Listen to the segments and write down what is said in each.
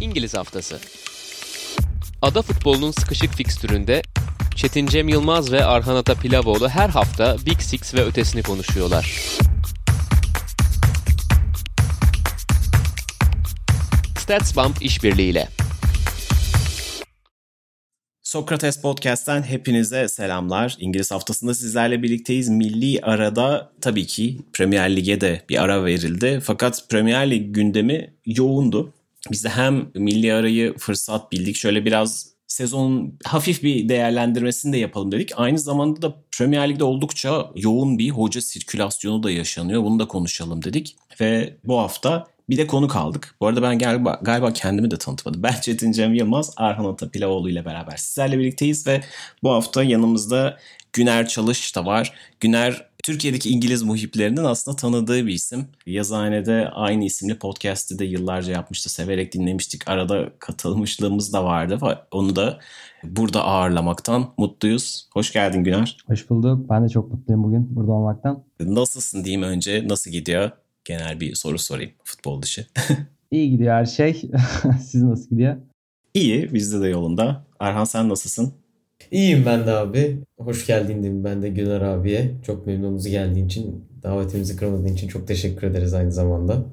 İngiliz Haftası Ada futbolunun sıkışık fikstüründe Çetin Cem Yılmaz ve Arhan Ata Pilavoğlu her hafta Big Six ve ötesini konuşuyorlar. StatsBomb işbirliğiyle. Sokrates Podcast'ten hepinize selamlar. İngiliz haftasında sizlerle birlikteyiz. Milli arada tabii ki Premier Lig'e de bir ara verildi. Fakat Premier Lig gündemi yoğundu. Biz de hem milli arayı fırsat bildik. Şöyle biraz sezonun hafif bir değerlendirmesini de yapalım dedik. Aynı zamanda da Premier Lig'de oldukça yoğun bir hoca sirkülasyonu da yaşanıyor. Bunu da konuşalım dedik. Ve bu hafta bir de konu kaldık. Bu arada ben galiba, galiba kendimi de tanıtmadım. Ben Çetin Cem Yılmaz, Arhan Atapilavoğlu ile beraber sizlerle birlikteyiz ve bu hafta yanımızda Güner Çalış da var. Güner Türkiye'deki İngiliz muhiplerinin aslında tanıdığı bir isim. Yazıhane'de aynı isimli podcast'ı da yıllarca yapmıştı. Severek dinlemiştik. Arada katılmışlığımız da vardı. Onu da burada ağırlamaktan mutluyuz. Hoş geldin Güner. Hoş bulduk. Ben de çok mutluyum bugün burada olmaktan. Nasılsın diyeyim önce. Nasıl gidiyor? Genel bir soru sorayım futbol dışı. İyi gidiyor her şey. Siz nasıl gidiyor? İyi. Bizde de yolunda. Arhan sen nasılsın? İyiyim ben de abi. Hoş geldin diyeyim ben de Güner abiye. Çok memnunuz geldiğin için, davetimizi kırmadığın için çok teşekkür ederiz aynı zamanda.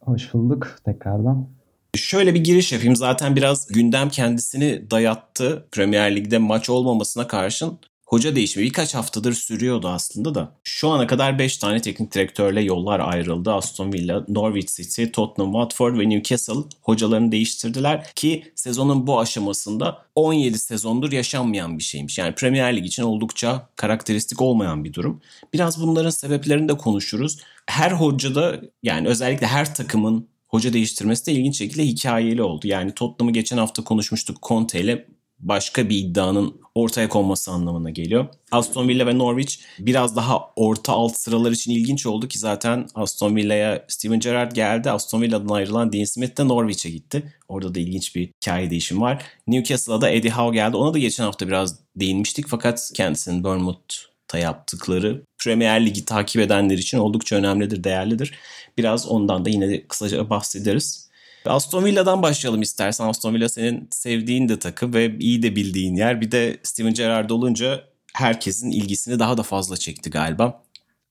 Hoş bulduk tekrardan. Şöyle bir giriş yapayım. Zaten biraz gündem kendisini dayattı. Premier Lig'de maç olmamasına karşın hoca değişimi birkaç haftadır sürüyordu aslında da. Şu ana kadar 5 tane teknik direktörle yollar ayrıldı. Aston Villa, Norwich City, Tottenham, Watford ve Newcastle hocalarını değiştirdiler ki sezonun bu aşamasında 17 sezondur yaşanmayan bir şeymiş. Yani Premier Lig için oldukça karakteristik olmayan bir durum. Biraz bunların sebeplerini de konuşuruz. Her hocada yani özellikle her takımın hoca değiştirmesi de ilginç şekilde hikayeli oldu. Yani Tottenham'ı geçen hafta konuşmuştuk Conte ile başka bir iddianın ortaya konması anlamına geliyor. Aston Villa ve Norwich biraz daha orta alt sıralar için ilginç oldu ki zaten Aston Villa'ya Steven Gerrard geldi. Aston Villa'dan ayrılan Dean Smith de Norwich'e gitti. Orada da ilginç bir hikaye değişim var. Newcastle'a da Eddie Howe geldi. Ona da geçen hafta biraz değinmiştik fakat kendisinin Bournemouth'ta yaptıkları Premier Ligi takip edenler için oldukça önemlidir, değerlidir. Biraz ondan da yine de kısaca bahsederiz. Aston Villa'dan başlayalım istersen. Aston Villa senin sevdiğin de takım ve iyi de bildiğin yer. Bir de Steven Gerrard olunca herkesin ilgisini daha da fazla çekti galiba.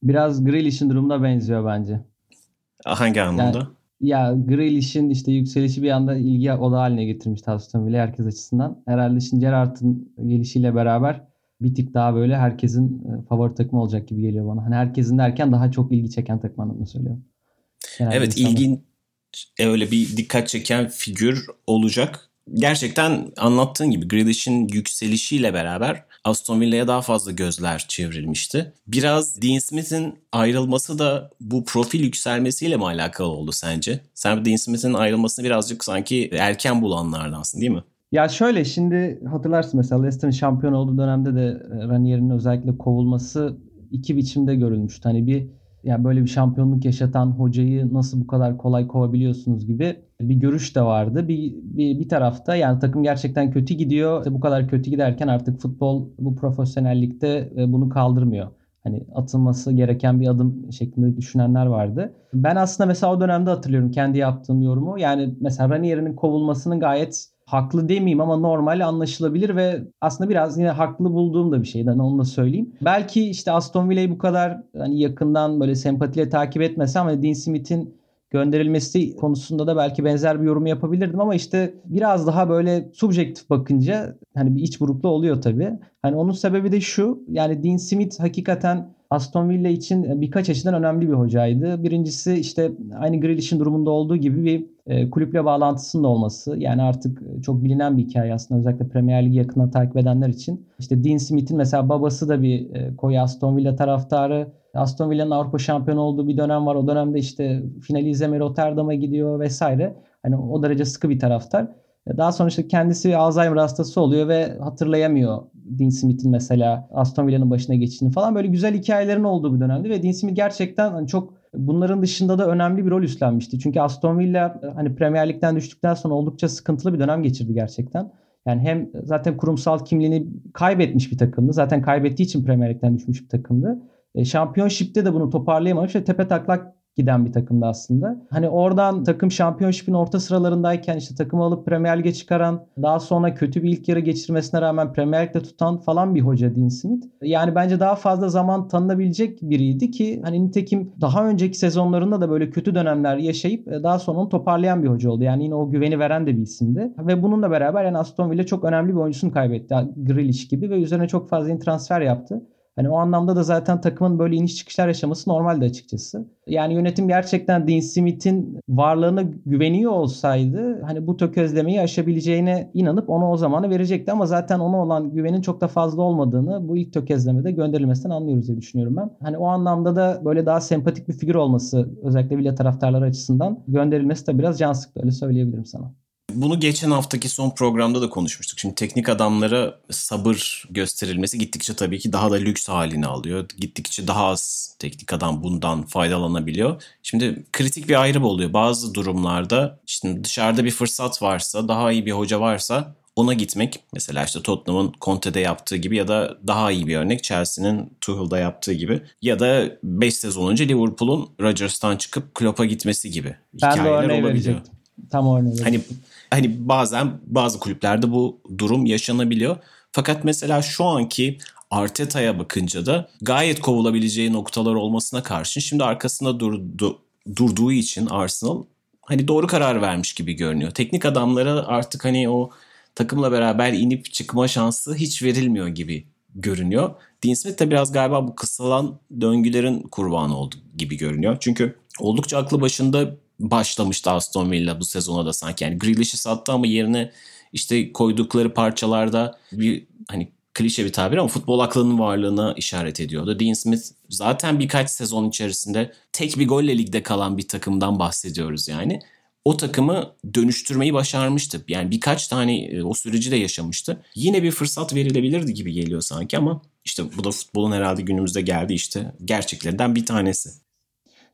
Biraz Grealish'in durumuna benziyor bence. Hangi anlamda? Yani, ya Grealish'in işte yükselişi bir anda ilgi oda haline getirmişti Aston Villa herkes açısından. Herhalde şimdi Gerrard'ın gelişiyle beraber bir tık daha böyle herkesin e, favori takımı olacak gibi geliyor bana. Hani herkesin derken daha çok ilgi çeken takım anlamında söylüyorum. Genelde evet insanlar... ilgin öyle bir dikkat çeken figür olacak. Gerçekten anlattığın gibi Grealish'in yükselişiyle beraber Aston Villa'ya daha fazla gözler çevrilmişti. Biraz Dean Smith'in ayrılması da bu profil yükselmesiyle mi alakalı oldu sence? Sen Dean Smith'in ayrılmasını birazcık sanki erken bulanlardansın değil mi? Ya şöyle şimdi hatırlarsın mesela Leicester'ın şampiyon olduğu dönemde de e, Ranier'in özellikle kovulması iki biçimde görülmüştü. Hani bir yani böyle bir şampiyonluk yaşatan hocayı nasıl bu kadar kolay kovabiliyorsunuz gibi bir görüş de vardı. Bir, bir, bir tarafta yani takım gerçekten kötü gidiyor. İşte bu kadar kötü giderken artık futbol bu profesyonellikte e, bunu kaldırmıyor. Hani atılması gereken bir adım şeklinde düşünenler vardı. Ben aslında mesela o dönemde hatırlıyorum kendi yaptığım yorumu. Yani mesela Ranier'in kovulmasının gayet haklı demeyeyim ama normal anlaşılabilir ve aslında biraz yine haklı bulduğum da bir şeyden onu da söyleyeyim. Belki işte Aston Villa'yı bu kadar hani yakından böyle sempatiyle takip etmesem ama Dean Smith'in gönderilmesi konusunda da belki benzer bir yorum yapabilirdim ama işte biraz daha böyle subjektif bakınca hani bir iç buruklu oluyor tabii. Hani onun sebebi de şu yani Dean Smith hakikaten Aston Villa için birkaç açıdan önemli bir hocaydı. Birincisi işte aynı Grealish'in durumunda olduğu gibi bir e, kulüple bağlantısının olması. Yani artık çok bilinen bir hikaye aslında özellikle Premier Ligi yakından takip edenler için. İşte Dean Smith'in mesela babası da bir e, koyu Aston Villa taraftarı. Aston Villa'nın Avrupa şampiyonu olduğu bir dönem var. O dönemde işte finali izlemeye Rotterdam'a gidiyor vesaire. Hani o derece sıkı bir taraftar. Daha sonra işte kendisi Alzheimer hastası oluyor ve hatırlayamıyor Dean Smith'in mesela Aston Villa'nın başına geçtiğini falan böyle güzel hikayelerin olduğu bir dönemdi ve Dean Smith gerçekten hani çok bunların dışında da önemli bir rol üstlenmişti. Çünkü Aston Villa hani Premier Lig'den düştükten sonra oldukça sıkıntılı bir dönem geçirdi gerçekten. Yani hem zaten kurumsal kimliğini kaybetmiş bir takımdı. Zaten kaybettiği için Premier Lig'den düşmüş bir takımdı. E, Championship'te de bunu toparlayamamış ve tepe taklak giden bir takımdı aslında. Hani oradan takım şampiyonşipin orta sıralarındayken işte takımı alıp Premier Lig'e çıkaran, daha sonra kötü bir ilk yarı geçirmesine rağmen Premier Lig'de tutan falan bir hoca Dean Smith. Yani bence daha fazla zaman tanınabilecek biriydi ki hani nitekim daha önceki sezonlarında da böyle kötü dönemler yaşayıp e, daha sonra onu toparlayan bir hoca oldu. Yani yine o güveni veren de bir isimdi. Ve bununla beraber yani Aston Villa çok önemli bir oyuncusunu kaybetti. Grealish gibi ve üzerine çok fazla transfer yaptı. Hani o anlamda da zaten takımın böyle iniş çıkışlar yaşaması normaldi açıkçası. Yani yönetim gerçekten Dean Smith'in varlığına güveniyor olsaydı hani bu tökezlemeyi aşabileceğine inanıp ona o zamanı verecekti ama zaten ona olan güvenin çok da fazla olmadığını bu ilk tökezlemede gönderilmesinden anlıyoruz diye düşünüyorum ben. Hani o anlamda da böyle daha sempatik bir figür olması özellikle Villa taraftarları açısından gönderilmesi de biraz can sıktı öyle söyleyebilirim sana. Bunu geçen haftaki son programda da konuşmuştuk. Şimdi teknik adamlara sabır gösterilmesi gittikçe tabii ki daha da lüks halini alıyor. Gittikçe daha az teknik adam bundan faydalanabiliyor. Şimdi kritik bir ayrım oluyor. Bazı durumlarda işte dışarıda bir fırsat varsa, daha iyi bir hoca varsa ona gitmek. Mesela işte Tottenham'ın Conte'de yaptığı gibi ya da daha iyi bir örnek Chelsea'nin Tuchel'da yaptığı gibi. Ya da 5 sezon önce Liverpool'un Rodgers'tan çıkıp Klopp'a gitmesi gibi ben hikayeler olabiliyor. Verecektim. Tam örneği. Hani hani bazen bazı kulüplerde bu durum yaşanabiliyor. Fakat mesela şu anki Arteta'ya bakınca da gayet kovulabileceği noktalar olmasına karşın şimdi arkasında durdu, durduğu için Arsenal hani doğru karar vermiş gibi görünüyor. Teknik adamlara artık hani o takımla beraber inip çıkma şansı hiç verilmiyor gibi görünüyor. Dean Smith de biraz galiba bu kısalan döngülerin kurbanı oldu gibi görünüyor. Çünkü oldukça aklı başında başlamıştı Aston Villa bu sezona da sanki. Yani Grealish'i sattı ama yerine işte koydukları parçalarda bir hani klişe bir tabir ama futbol aklının varlığına işaret ediyordu. Dean Smith zaten birkaç sezon içerisinde tek bir golle ligde kalan bir takımdan bahsediyoruz yani. O takımı dönüştürmeyi başarmıştı. Yani birkaç tane e, o süreci de yaşamıştı. Yine bir fırsat verilebilirdi gibi geliyor sanki ama işte bu da futbolun herhalde günümüzde geldi işte gerçeklerinden bir tanesi.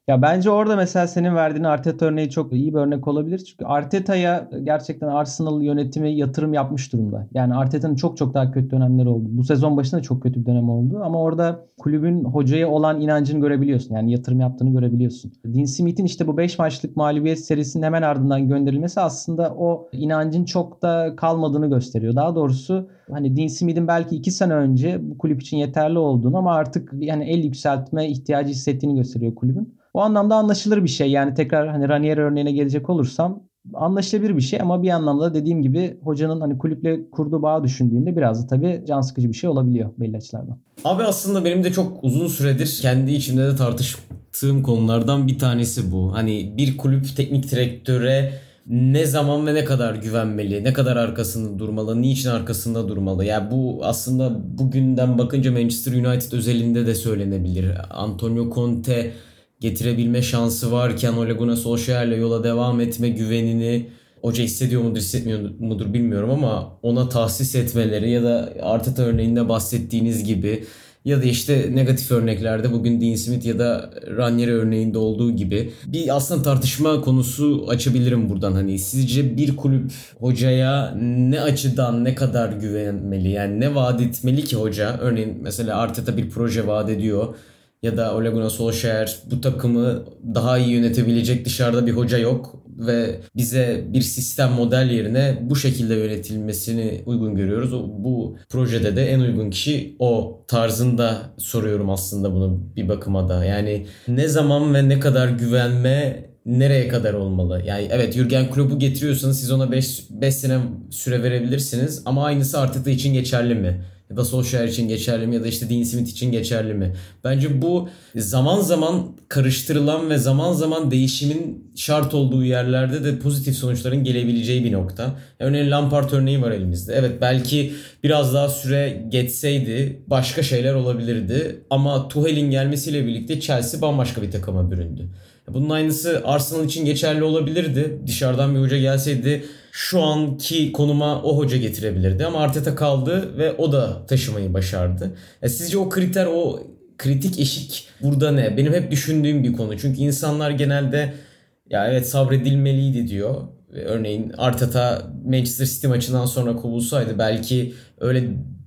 Ya bence orada mesela senin verdiğin Arteta örneği çok iyi bir örnek olabilir. Çünkü Arteta'ya gerçekten Arsenal yönetimi yatırım yapmış durumda. Yani Arteta'nın çok çok daha kötü dönemleri oldu. Bu sezon başında çok kötü bir dönem oldu. Ama orada kulübün hocaya olan inancını görebiliyorsun. Yani yatırım yaptığını görebiliyorsun. Dean Smith'in işte bu 5 maçlık mağlubiyet serisinin hemen ardından gönderilmesi aslında o inancın çok da kalmadığını gösteriyor. Daha doğrusu hani Dean Smith'in belki 2 sene önce bu kulüp için yeterli olduğunu ama artık yani el yükseltme ihtiyacı hissettiğini gösteriyor kulübün. O anlamda anlaşılır bir şey. Yani tekrar hani Ranieri örneğine gelecek olursam anlaşılabilir bir şey ama bir anlamda dediğim gibi hocanın hani kulüple kurduğu bağı düşündüğünde biraz da tabii can sıkıcı bir şey olabiliyor belli açılardan. Abi aslında benim de çok uzun süredir kendi içimde de tartıştığım konulardan bir tanesi bu. Hani bir kulüp teknik direktöre ne zaman ve ne kadar güvenmeli, ne kadar arkasında durmalı, niçin arkasında durmalı. Ya yani bu aslında bugünden bakınca Manchester United özelinde de söylenebilir. Antonio Conte getirebilme şansı varken Ole Gunnar Solskjaer'le yola devam etme güvenini hoca hissediyor mudur hissetmiyor mudur bilmiyorum ama ona tahsis etmeleri ya da Arteta örneğinde bahsettiğiniz gibi ya da işte negatif örneklerde bugün Dean Smith ya da Ranieri örneğinde olduğu gibi bir aslında tartışma konusu açabilirim buradan. Hani sizce bir kulüp hocaya ne açıdan ne kadar güvenmeli? Yani ne vaat etmeli ki hoca? Örneğin mesela Arteta bir proje vaat ediyor ya da Ole Gunnar Solskjaer bu takımı daha iyi yönetebilecek dışarıda bir hoca yok ve bize bir sistem model yerine bu şekilde yönetilmesini uygun görüyoruz. Bu projede de en uygun kişi o tarzında soruyorum aslında bunu bir bakıma da. Yani ne zaman ve ne kadar güvenme nereye kadar olmalı? Yani evet Jurgen Klopp'u getiriyorsanız siz ona 5 sene süre verebilirsiniz ama aynısı Arteta için geçerli mi? Ya da Solskjaer için geçerli mi ya da işte Dean Smith için geçerli mi? Bence bu zaman zaman karıştırılan ve zaman zaman değişimin şart olduğu yerlerde de pozitif sonuçların gelebileceği bir nokta. Örneğin Lampard örneği var elimizde. Evet belki biraz daha süre geçseydi başka şeyler olabilirdi. Ama Tuchel'in gelmesiyle birlikte Chelsea bambaşka bir takıma büründü. Bunun aynısı Arsenal için geçerli olabilirdi. Dışarıdan bir hoca gelseydi şu anki konuma o hoca getirebilirdi. Ama Arteta kaldı ve o da taşımayı başardı. Ya sizce o kriter, o kritik eşik burada ne? Benim hep düşündüğüm bir konu. Çünkü insanlar genelde ya evet sabredilmeliydi diyor. Örneğin Arteta Manchester City maçından sonra kovulsaydı belki öyle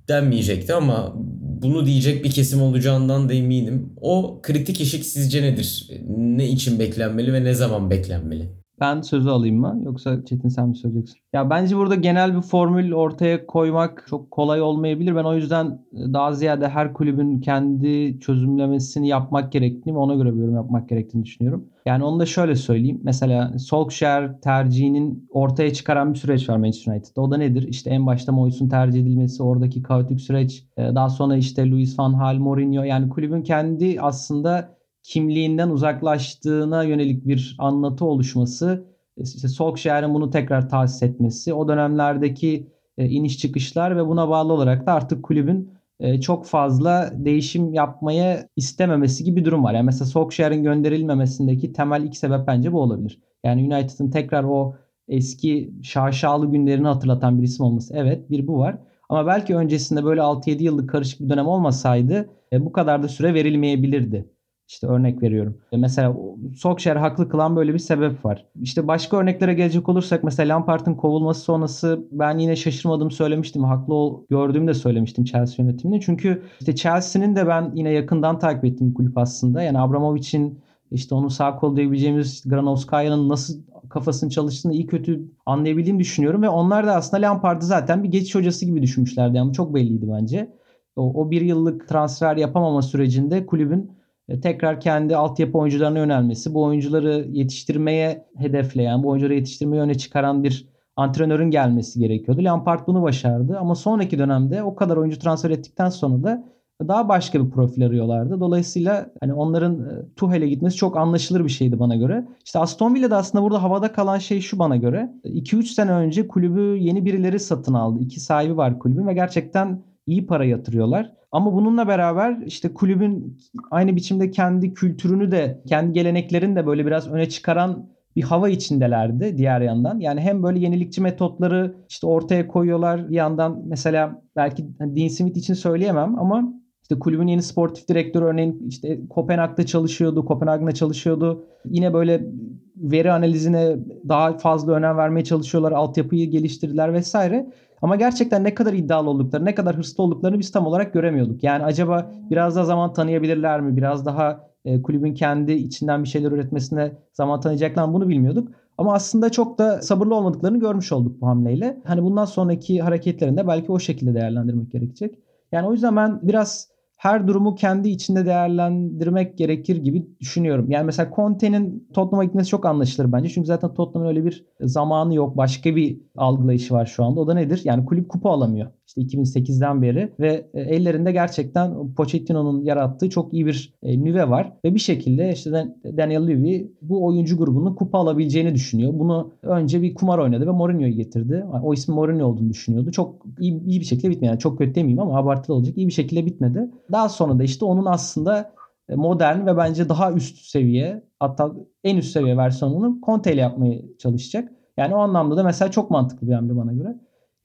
denmeyecekti ama bunu diyecek bir kesim olacağından da eminim. O kritik eşik sizce nedir? Ne için beklenmeli ve ne zaman beklenmeli? Ben sözü alayım mı? Yoksa Çetin sen mi söyleyeceksin? Ya bence burada genel bir formül ortaya koymak çok kolay olmayabilir. Ben o yüzden e, daha ziyade her kulübün kendi çözümlemesini yapmak gerektiğini ve ona göre bir yorum yapmak gerektiğini düşünüyorum. Yani onu da şöyle söyleyeyim. Mesela Solskjaer tercihinin ortaya çıkaran bir süreç var Manchester United'da. O da nedir? İşte en başta Moyes'un tercih edilmesi, oradaki kaotik süreç. E, daha sonra işte Luis van Gaal, Mourinho. Yani kulübün kendi aslında kimliğinden uzaklaştığına yönelik bir anlatı oluşması, işte Solskjaer'in bunu tekrar tahsis etmesi, o dönemlerdeki e, iniş çıkışlar ve buna bağlı olarak da artık kulübün e, çok fazla değişim yapmaya istememesi gibi bir durum var. Yani mesela Solskjaer'in gönderilmemesindeki temel ilk sebep bence bu olabilir. Yani United'ın tekrar o eski şaşalı günlerini hatırlatan bir isim olması. Evet bir bu var. Ama belki öncesinde böyle 6-7 yıllık karışık bir dönem olmasaydı e, bu kadar da süre verilmeyebilirdi. İşte örnek veriyorum. E, mesela Solskjaer haklı kılan böyle bir sebep var. İşte başka örneklere gelecek olursak mesela Lampard'ın kovulması sonrası ben yine şaşırmadım söylemiştim. Haklı ol, gördüğümü de söylemiştim Chelsea yönetimini. Çünkü işte Chelsea'nin de ben yine yakından takip ettiğim kulüp aslında. Yani Abramovich'in işte onun sağ kol diyebileceğimiz Granovskaya'nın nasıl kafasını çalıştığını iyi kötü anlayabildiğimi düşünüyorum. Ve onlar da aslında Lampard'ı zaten bir geçiş hocası gibi düşünmüşlerdi. Yani çok belliydi bence. O, o bir yıllık transfer yapamama sürecinde kulübün tekrar kendi altyapı oyuncularına yönelmesi, bu oyuncuları yetiştirmeye hedefleyen, bu oyuncuları yetiştirmeye öne çıkaran bir antrenörün gelmesi gerekiyordu. Lampard bunu başardı ama sonraki dönemde o kadar oyuncu transfer ettikten sonra da daha başka bir profil arıyorlardı. Dolayısıyla hani onların e, Tuhel'e gitmesi çok anlaşılır bir şeydi bana göre. İşte Aston Villa'da aslında burada havada kalan şey şu bana göre. 2-3 sene önce kulübü yeni birileri satın aldı. İki sahibi var kulübün ve gerçekten iyi para yatırıyorlar. Ama bununla beraber işte kulübün aynı biçimde kendi kültürünü de kendi geleneklerini de böyle biraz öne çıkaran bir hava içindelerdi diğer yandan. Yani hem böyle yenilikçi metotları işte ortaya koyuyorlar bir yandan mesela belki Dean Smith için söyleyemem ama işte kulübün yeni sportif direktörü örneğin işte Kopenhag'da çalışıyordu, Kopenhag'da çalışıyordu. Yine böyle veri analizine daha fazla önem vermeye çalışıyorlar, altyapıyı geliştirdiler vesaire. Ama gerçekten ne kadar iddialı oldukları, ne kadar hırslı olduklarını biz tam olarak göremiyorduk. Yani acaba biraz daha zaman tanıyabilirler mi? Biraz daha e, kulübün kendi içinden bir şeyler üretmesine zaman tanıyacaklar mı? Bunu bilmiyorduk. Ama aslında çok da sabırlı olmadıklarını görmüş olduk bu hamleyle. Hani bundan sonraki hareketlerinde belki o şekilde değerlendirmek gerekecek. Yani o yüzden ben biraz her durumu kendi içinde değerlendirmek gerekir gibi düşünüyorum. Yani mesela Conte'nin Tottenham'a gitmesi çok anlaşılır bence. Çünkü zaten Tottenham'ın öyle bir zamanı yok. Başka bir algılayışı var şu anda. O da nedir? Yani kulüp kupa alamıyor işte 2008'den beri ve e, ellerinde gerçekten Pochettino'nun yarattığı çok iyi bir e, nüve var ve bir şekilde işte Daniel Levy bu oyuncu grubunun kupa alabileceğini düşünüyor. Bunu önce bir kumar oynadı ve Mourinho'yu getirdi. O ismin Mourinho olduğunu düşünüyordu. Çok iyi, iyi bir şekilde bitmedi. Yani çok kötü demeyeyim ama abartılı olacak. İyi bir şekilde bitmedi. Daha sonra da işte onun aslında e, modern ve bence daha üst seviye hatta en üst seviye versiyonunu Conte ile yapmaya çalışacak. Yani o anlamda da mesela çok mantıklı bir hamle bana göre.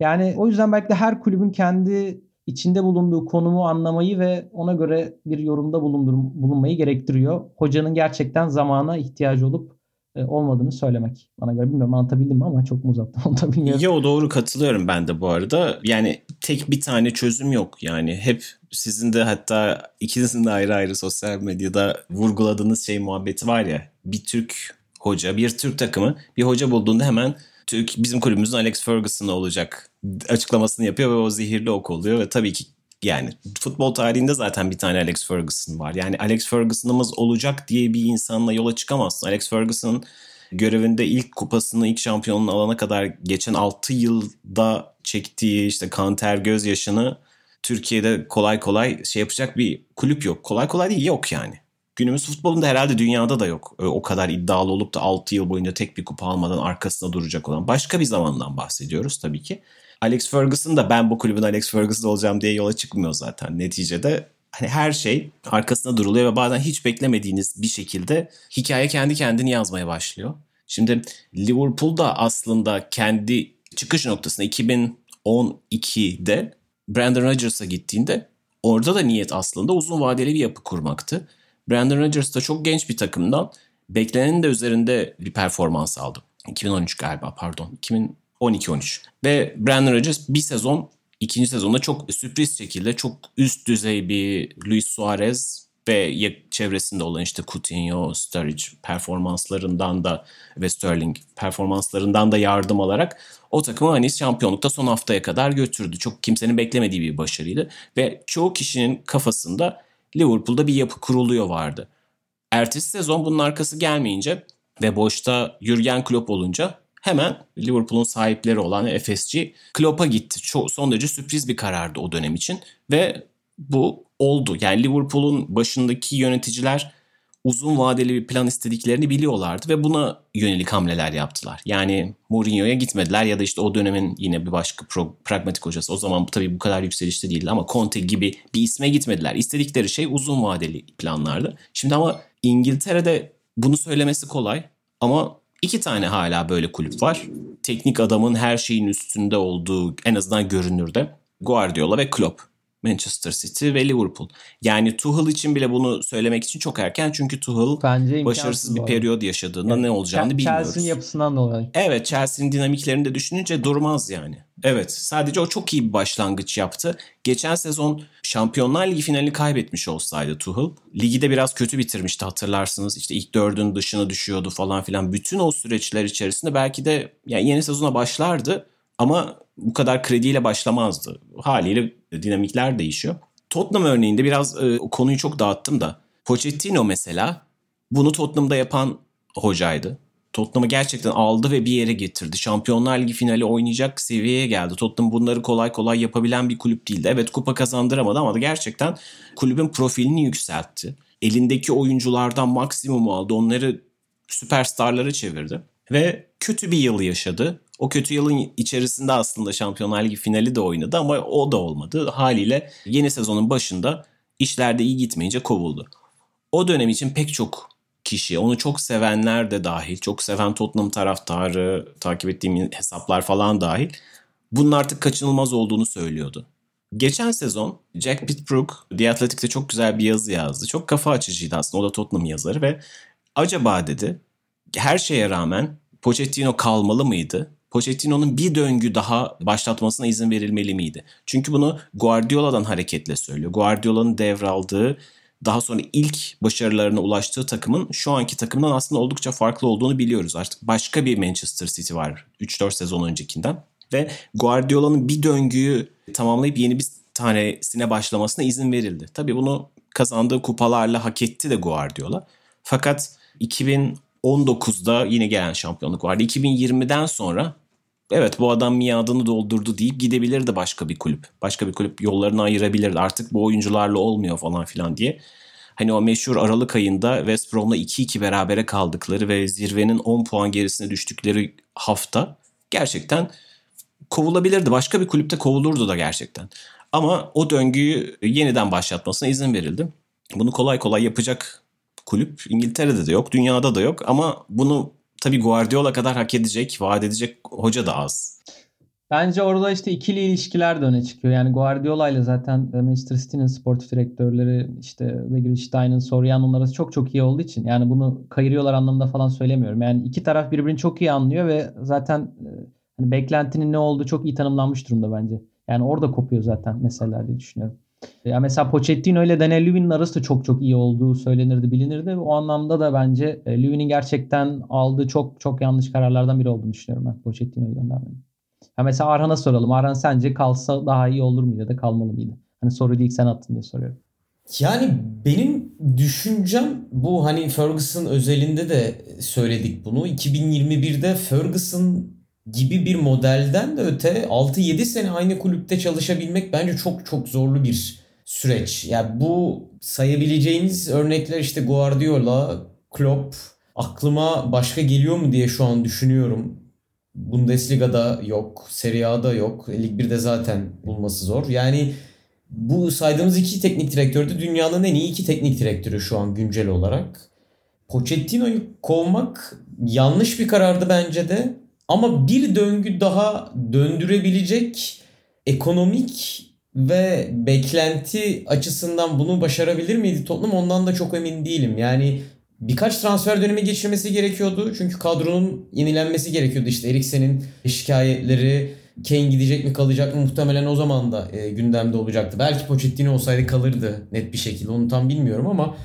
Yani o yüzden belki de her kulübün kendi içinde bulunduğu konumu anlamayı ve ona göre bir yorumda bulunmayı gerektiriyor. Hocanın gerçekten zamana ihtiyacı olup e, olmadığını söylemek. Bana göre bilmiyorum anlatabildim mi ama çok mu uzattım onu da bilmiyorum. Yo doğru katılıyorum ben de bu arada. Yani tek bir tane çözüm yok. Yani hep sizin de hatta ikinizin de ayrı ayrı sosyal medyada vurguladığınız şey muhabbeti var ya. Bir Türk hoca, bir Türk takımı bir hoca bulduğunda hemen Türk bizim kulübümüzün Alex Ferguson olacak açıklamasını yapıyor ve o zehirli ok oluyor ve tabii ki yani futbol tarihinde zaten bir tane Alex Ferguson var. Yani Alex Ferguson'ımız olacak diye bir insanla yola çıkamazsın. Alex Ferguson görevinde ilk kupasını, ilk şampiyonluğunu alana kadar geçen 6 yılda çektiği işte kan ter gözyaşını Türkiye'de kolay kolay şey yapacak bir kulüp yok. Kolay kolay değil yok yani günümüz futbolunda herhalde dünyada da yok. O kadar iddialı olup da 6 yıl boyunca tek bir kupa almadan arkasında duracak olan başka bir zamandan bahsediyoruz tabii ki. Alex Ferguson da ben bu kulübün Alex Ferguson olacağım diye yola çıkmıyor zaten. Neticede hani her şey arkasında duruluyor ve bazen hiç beklemediğiniz bir şekilde hikaye kendi kendini yazmaya başlıyor. Şimdi Liverpool da aslında kendi çıkış noktasında 2012'de Brandon Rodgers'a gittiğinde orada da niyet aslında uzun vadeli bir yapı kurmaktı. Brandon Rodgers da çok genç bir takımdan beklenenin de üzerinde bir performans aldı. 2013 galiba pardon. 2012-13. Ve Brandon Rodgers bir sezon ikinci sezonda çok sürpriz şekilde çok üst düzey bir Luis Suarez ve çevresinde olan işte Coutinho, Sturridge performanslarından da ve Sterling performanslarından da yardım alarak o takımı hani şampiyonlukta son haftaya kadar götürdü. Çok kimsenin beklemediği bir başarıydı ve çoğu kişinin kafasında Liverpool'da bir yapı kuruluyor vardı. Ertesi sezon bunun arkası gelmeyince ve boşta Jurgen Klopp olunca hemen Liverpool'un sahipleri olan FSG Klopp'a gitti. Çok, son derece sürpriz bir karardı o dönem için ve bu oldu. Yani Liverpool'un başındaki yöneticiler uzun vadeli bir plan istediklerini biliyorlardı ve buna yönelik hamleler yaptılar. Yani Mourinho'ya gitmediler ya da işte o dönemin yine bir başka pro, pragmatik hocası. O zaman tabii bu kadar yükselişte değildi ama Conte gibi bir isme gitmediler. İstedikleri şey uzun vadeli planlardı. Şimdi ama İngiltere'de bunu söylemesi kolay ama iki tane hala böyle kulüp var. Teknik adamın her şeyin üstünde olduğu en azından görünürde Guardiola ve Klopp. Manchester City ve Liverpool. Yani Tuchel için bile bunu söylemek için çok erken çünkü Tuchel Bence başarısız bir periyod yaşadığında yani, ne olacağını Ch- bilmiyoruz. Chelsea'nin yapısından dolayı. Evet Chelsea'nin dinamiklerini de düşününce durmaz yani. Evet sadece o çok iyi bir başlangıç yaptı. Geçen sezon Şampiyonlar Ligi finalini kaybetmiş olsaydı Tuchel. Ligi de biraz kötü bitirmişti hatırlarsınız. İşte ilk dördün dışına düşüyordu falan filan. Bütün o süreçler içerisinde belki de yani yeni sezona başlardı. Ama bu kadar krediyle başlamazdı. Haliyle dinamikler değişiyor. Tottenham örneğinde biraz e, konuyu çok dağıttım da. Pochettino mesela bunu Tottenham'da yapan hocaydı. Tottenham'ı gerçekten aldı ve bir yere getirdi. Şampiyonlar Ligi finali oynayacak seviyeye geldi. Tottenham bunları kolay kolay yapabilen bir kulüp değildi. Evet kupa kazandıramadı ama da gerçekten kulübün profilini yükseltti. Elindeki oyunculardan maksimumu aldı. Onları süperstarlara çevirdi. Ve kötü bir yıl yaşadı. O kötü yılın içerisinde aslında Şampiyonlar Ligi finali de oynadı ama o da olmadı. Haliyle yeni sezonun başında işlerde iyi gitmeyince kovuldu. O dönem için pek çok kişi, onu çok sevenler de dahil, çok seven Tottenham taraftarı, takip ettiğim hesaplar falan dahil bunun artık kaçınılmaz olduğunu söylüyordu. Geçen sezon Jack Pitbrook The Athletic'te çok güzel bir yazı yazdı. Çok kafa açıcıydı aslında. O da Tottenham yazarı ve acaba dedi her şeye rağmen Pochettino kalmalı mıydı? Pochettino'nun bir döngü daha başlatmasına izin verilmeli miydi? Çünkü bunu Guardiola'dan hareketle söylüyor. Guardiola'nın devraldığı daha sonra ilk başarılarına ulaştığı takımın şu anki takımdan aslında oldukça farklı olduğunu biliyoruz. Artık başka bir Manchester City var 3-4 sezon öncekinden. Ve Guardiola'nın bir döngüyü tamamlayıp yeni bir tanesine başlamasına izin verildi. Tabii bunu kazandığı kupalarla hak etti de Guardiola. Fakat 2019'da yine gelen şampiyonluk vardı. 2020'den sonra evet bu adam miadını doldurdu deyip gidebilirdi başka bir kulüp. Başka bir kulüp yollarını ayırabilirdi. Artık bu oyuncularla olmuyor falan filan diye. Hani o meşhur Aralık ayında West Brom'la 2-2 berabere kaldıkları ve zirvenin 10 puan gerisine düştükleri hafta gerçekten kovulabilirdi. Başka bir kulüpte kovulurdu da gerçekten. Ama o döngüyü yeniden başlatmasına izin verildi. Bunu kolay kolay yapacak kulüp İngiltere'de de yok, dünyada da yok ama bunu tabii Guardiola kadar hak edecek, vaat edecek hoca da az. Bence orada işte ikili ilişkiler de öne çıkıyor. Yani Guardiola ile zaten Manchester City'nin sportif direktörleri işte Wegerstein'ın, Soriano'nun arası çok çok iyi olduğu için yani bunu kayırıyorlar anlamında falan söylemiyorum. Yani iki taraf birbirini çok iyi anlıyor ve zaten e, hani beklentinin ne olduğu çok iyi tanımlanmış durumda bence. Yani orada kopuyor zaten meseleler diye düşünüyorum. Ya mesela Pochettino ile Daniel Levy'nin arası da çok çok iyi olduğu söylenirdi, bilinirdi. O anlamda da bence e, Levy'nin gerçekten aldığı çok çok yanlış kararlardan biri olduğunu düşünüyorum ben Pochettino'yu göndermenin. Ya mesela Arhan'a soralım. Arhan sence kalsa daha iyi olur muydu ya da kalmalı mıydı? Hani soruyu ilk sen attın diye soruyorum. Yani benim düşüncem bu hani Ferguson özelinde de söyledik bunu. 2021'de Ferguson gibi bir modelden de öte 6-7 sene aynı kulüpte çalışabilmek bence çok çok zorlu bir süreç. Yani bu sayabileceğiniz örnekler işte Guardiola, Klopp aklıma başka geliyor mu diye şu an düşünüyorum. Bundesliga'da yok, Serie A'da yok, Lig 1'de zaten bulması zor. Yani bu saydığımız iki teknik direktör de dünyanın en iyi iki teknik direktörü şu an güncel olarak. Pochettino'yu kovmak yanlış bir karardı bence de. Ama bir döngü daha döndürebilecek ekonomik ve beklenti açısından bunu başarabilir miydi Tottenham ondan da çok emin değilim. Yani birkaç transfer dönemi geçirmesi gerekiyordu. Çünkü kadronun yenilenmesi gerekiyordu. İşte Eriksen'in şikayetleri, Kane gidecek mi kalacak mı muhtemelen o zaman da e, gündemde olacaktı. Belki Pochettino olsaydı kalırdı net bir şekilde onu tam bilmiyorum ama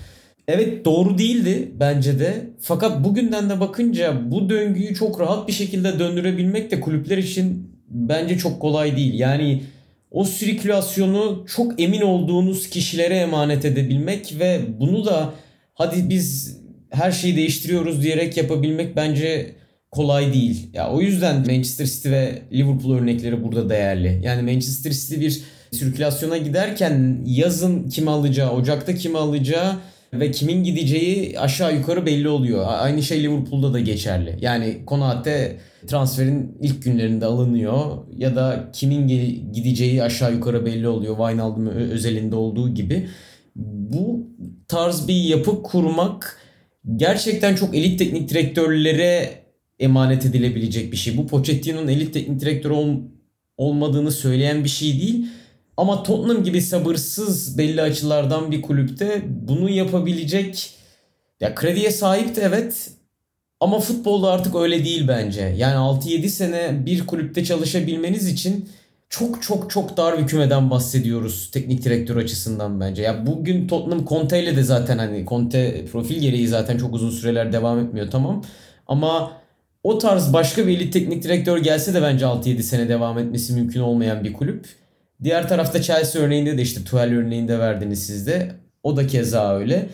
evet doğru değildi bence de. Fakat bugünden de bakınca bu döngüyü çok rahat bir şekilde döndürebilmek de kulüpler için bence çok kolay değil. Yani o sirkülasyonu çok emin olduğunuz kişilere emanet edebilmek ve bunu da hadi biz her şeyi değiştiriyoruz diyerek yapabilmek bence kolay değil. Ya o yüzden Manchester City ve Liverpool örnekleri burada değerli. Yani Manchester City bir sirkülasyona giderken yazın kim alacağı, Ocak'ta kim alacağı ve kimin gideceği aşağı yukarı belli oluyor. Aynı şey Liverpool'da da geçerli. Yani Konate transferin ilk günlerinde alınıyor ya da kimin gideceği aşağı yukarı belli oluyor. Wijnaldum özelinde olduğu gibi. Bu tarz bir yapı kurmak gerçekten çok elit teknik direktörlere emanet edilebilecek bir şey. Bu Pochettino'nun elit teknik direktör ol, olmadığını söyleyen bir şey değil. Ama Tottenham gibi sabırsız belli açılardan bir kulüpte bunu yapabilecek ya krediye sahip de evet ama futbolda artık öyle değil bence. Yani 6-7 sene bir kulüpte çalışabilmeniz için çok çok çok dar bir kümeden bahsediyoruz teknik direktör açısından bence. Ya bugün Tottenham Conte ile de zaten hani Conte profil gereği zaten çok uzun süreler devam etmiyor tamam. Ama o tarz başka bir elit teknik direktör gelse de bence 6-7 sene devam etmesi mümkün olmayan bir kulüp. Diğer tarafta Chelsea örneğinde de işte Tuchel örneğinde verdiniz siz de. O da keza öyle.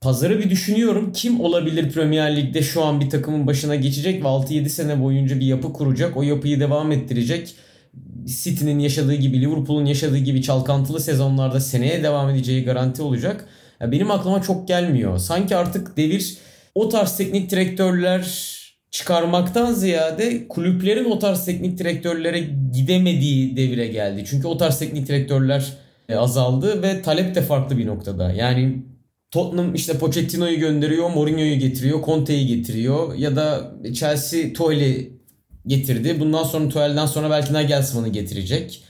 Pazarı bir düşünüyorum. Kim olabilir Premier Lig'de şu an bir takımın başına geçecek ve 6-7 sene boyunca bir yapı kuracak. O yapıyı devam ettirecek. City'nin yaşadığı gibi, Liverpool'un yaşadığı gibi çalkantılı sezonlarda seneye devam edeceği garanti olacak. Benim aklıma çok gelmiyor. Sanki artık devir o tarz teknik direktörler çıkarmaktan ziyade kulüplerin o tarz teknik direktörlere gidemediği devire geldi. Çünkü o tarz teknik direktörler e, azaldı ve talep de farklı bir noktada. Yani Tottenham işte Pochettino'yu gönderiyor, Mourinho'yu getiriyor, Conte'yi getiriyor ya da Chelsea Tuchel'i getirdi. Bundan sonra Tuchel'den sonra belki Nagelsmann'ı getirecek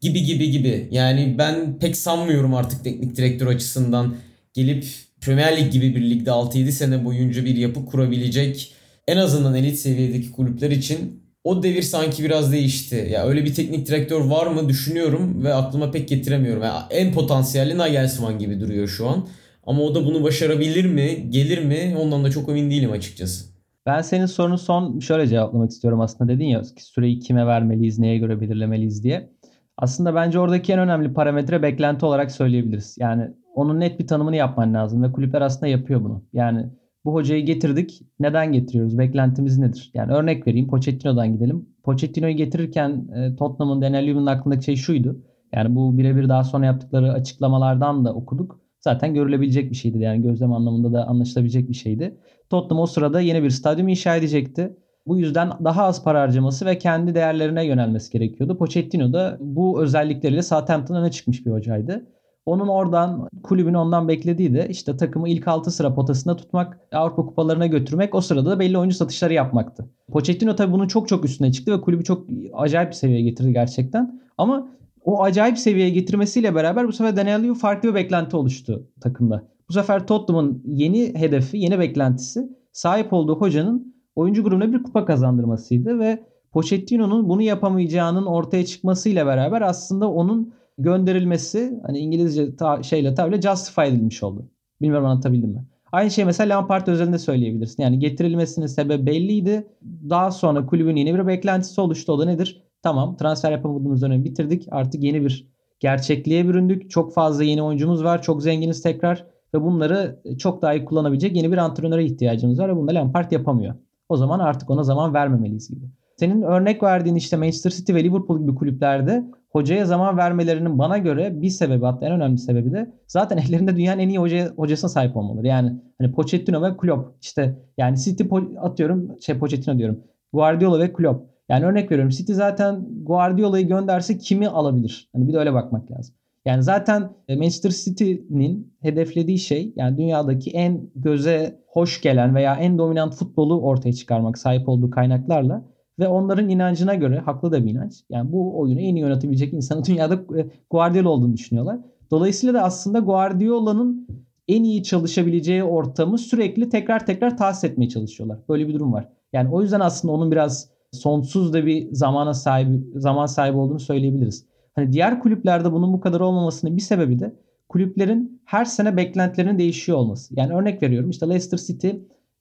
gibi gibi gibi. Yani ben pek sanmıyorum artık teknik direktör açısından gelip Premier Lig gibi bir ligde 6-7 sene boyunca bir yapı kurabilecek en azından elit seviyedeki kulüpler için o devir sanki biraz değişti. Ya öyle bir teknik direktör var mı düşünüyorum ve aklıma pek getiremiyorum. Yani en potansiyelli Nagelsmann gibi duruyor şu an. Ama o da bunu başarabilir mi, gelir mi ondan da çok emin değilim açıkçası. Ben senin sorunu son şöyle cevaplamak istiyorum aslında dedin ya süreyi kime vermeliyiz, neye göre belirlemeliyiz diye. Aslında bence oradaki en önemli parametre beklenti olarak söyleyebiliriz. Yani onun net bir tanımını yapman lazım ve kulüpler aslında yapıyor bunu. Yani bu hocayı getirdik. Neden getiriyoruz? Beklentimiz nedir? Yani örnek vereyim. Pochettino'dan gidelim. Pochettino'yu getirirken e, Tottenham'ın Daniel Levy'nin aklındaki şey şuydu. Yani bu birebir daha sonra yaptıkları açıklamalardan da okuduk. Zaten görülebilecek bir şeydi. Yani gözlem anlamında da anlaşılabilecek bir şeydi. Tottenham o sırada yeni bir stadyum inşa edecekti. Bu yüzden daha az para harcaması ve kendi değerlerine yönelmesi gerekiyordu. Pochettino da bu özellikleriyle Southampton'ın öne çıkmış bir hocaydı. Onun oradan kulübün ondan beklediği de işte takımı ilk 6 sıra potasında tutmak, Avrupa kupalarına götürmek, o sırada da belli oyuncu satışları yapmaktı. Pochettino tabii bunun çok çok üstüne çıktı ve kulübü çok acayip bir seviyeye getirdi gerçekten. Ama o acayip seviyeye getirmesiyle beraber bu sefer Daniel Levy farklı bir beklenti oluştu takımda. Bu sefer Tottenham'ın yeni hedefi, yeni beklentisi sahip olduğu hocanın oyuncu grubuna bir kupa kazandırmasıydı ve Pochettino'nun bunu yapamayacağının ortaya çıkmasıyla beraber aslında onun gönderilmesi hani İngilizce ta, şeyle tabirle justify edilmiş oldu. Bilmiyorum anlatabildim mi? Aynı şey mesela Lampard özelinde söyleyebilirsin. Yani getirilmesinin sebebi belliydi. Daha sonra kulübün yeni bir beklentisi oluştu. O da nedir? Tamam transfer yapamadığımız dönemi bitirdik. Artık yeni bir gerçekliğe büründük. Çok fazla yeni oyuncumuz var. Çok zenginiz tekrar. Ve bunları çok daha iyi kullanabilecek yeni bir antrenöre ihtiyacımız var. Ve bunu da Lampard yapamıyor. O zaman artık ona zaman vermemeliyiz gibi. Senin örnek verdiğin işte Manchester City ve Liverpool gibi kulüplerde hocaya zaman vermelerinin bana göre bir sebebi hatta en önemli sebebi de zaten ellerinde dünyanın en iyi hoca, hocasına sahip olmaları. Yani hani Pochettino ve Klopp işte yani City atıyorum şey Pochettino diyorum. Guardiola ve Klopp. Yani örnek veriyorum City zaten Guardiola'yı gönderse kimi alabilir? Hani bir de öyle bakmak lazım. Yani zaten e, Manchester City'nin hedeflediği şey yani dünyadaki en göze hoş gelen veya en dominant futbolu ortaya çıkarmak sahip olduğu kaynaklarla ve onların inancına göre haklı da bir inanç. Yani bu oyunu en iyi yönetebilecek insanın dünyada e, Guardiola olduğunu düşünüyorlar. Dolayısıyla da aslında Guardiola'nın en iyi çalışabileceği ortamı sürekli tekrar tekrar tahsis etmeye çalışıyorlar. Böyle bir durum var. Yani o yüzden aslında onun biraz sonsuz da bir zamana sahibi zaman sahibi olduğunu söyleyebiliriz. Hani diğer kulüplerde bunun bu kadar olmamasının bir sebebi de kulüplerin her sene beklentilerinin değişiyor olması. Yani örnek veriyorum işte Leicester City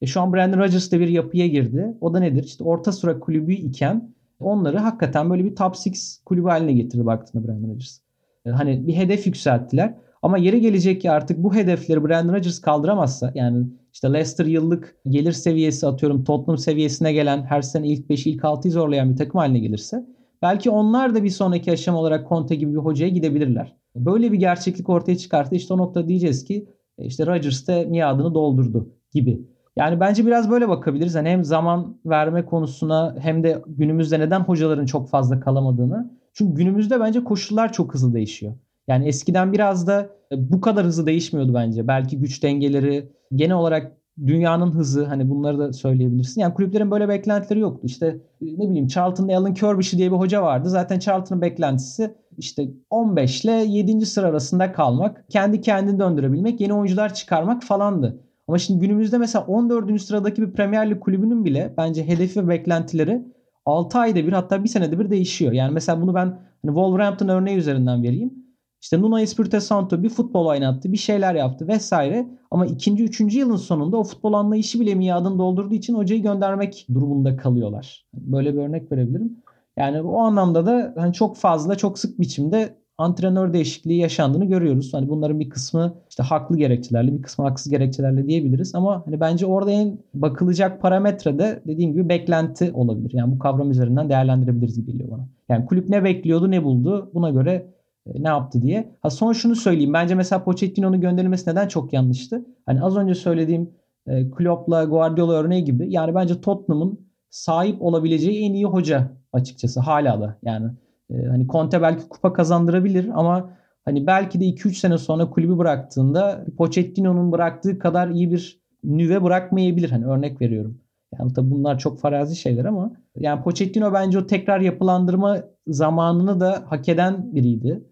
e, şu an Brandon Rodgers bir yapıya girdi. O da nedir? İşte orta sıra kulübü iken onları hakikaten böyle bir top 6 kulübü haline getirdi baktığında Brandon Rodgers. E, hani bir hedef yükselttiler. Ama yeri gelecek ki artık bu hedefleri Brandon Rodgers kaldıramazsa yani işte Leicester yıllık gelir seviyesi atıyorum Tottenham seviyesine gelen her sene ilk 5'i ilk 6'yı zorlayan bir takım haline gelirse belki onlar da bir sonraki aşama olarak Conte gibi bir hocaya gidebilirler. Böyle bir gerçeklik ortaya çıkarttı. İşte o noktada diyeceğiz ki e, işte Rodgers de miadını doldurdu gibi. Yani bence biraz böyle bakabiliriz. Hani hem zaman verme konusuna hem de günümüzde neden hocaların çok fazla kalamadığını. Çünkü günümüzde bence koşullar çok hızlı değişiyor. Yani eskiden biraz da e, bu kadar hızlı değişmiyordu bence. Belki güç dengeleri, genel olarak dünyanın hızı hani bunları da söyleyebilirsin. Yani kulüplerin böyle beklentileri yoktu. İşte e, ne bileyim Charlton'da Alan Kirbish'i diye bir hoca vardı. Zaten Charlton'ın beklentisi işte 15 ile 7. sıra arasında kalmak, kendi kendini döndürebilmek, yeni oyuncular çıkarmak falandı. Ama şimdi günümüzde mesela 14. sıradaki bir Premier Lig kulübünün bile bence hedefi ve beklentileri 6 ayda bir hatta bir senede bir değişiyor. Yani mesela bunu ben hani Wolverhampton örneği üzerinden vereyim. İşte Nuno Espirito Santo bir futbol oynattı, bir şeyler yaptı vesaire. Ama ikinci, üçüncü yılın sonunda o futbol anlayışı bile miadını doldurduğu için hocayı göndermek durumunda kalıyorlar. Böyle bir örnek verebilirim. Yani o anlamda da hani çok fazla, çok sık biçimde antrenör değişikliği yaşandığını görüyoruz. Hani bunların bir kısmı işte haklı gerekçelerle, bir kısmı haksız gerekçelerle diyebiliriz. Ama hani bence orada en bakılacak parametre de dediğim gibi beklenti olabilir. Yani bu kavram üzerinden değerlendirebiliriz gibi geliyor bana. Yani kulüp ne bekliyordu, ne buldu? Buna göre e, ne yaptı diye. Ha son şunu söyleyeyim. Bence mesela Pochettino'nun gönderilmesi neden çok yanlıştı? Hani az önce söylediğim e, Klopp'la Guardiola örneği gibi. Yani bence Tottenham'ın sahip olabileceği en iyi hoca açıkçası hala da. Yani e, hani Conte belki kupa kazandırabilir ama hani belki de 2-3 sene sonra kulübü bıraktığında Pochettino'nun bıraktığı kadar iyi bir nüve bırakmayabilir. Hani örnek veriyorum. Yani tabii bunlar çok farazi şeyler ama yani Pochettino bence o tekrar yapılandırma zamanını da hak eden biriydi.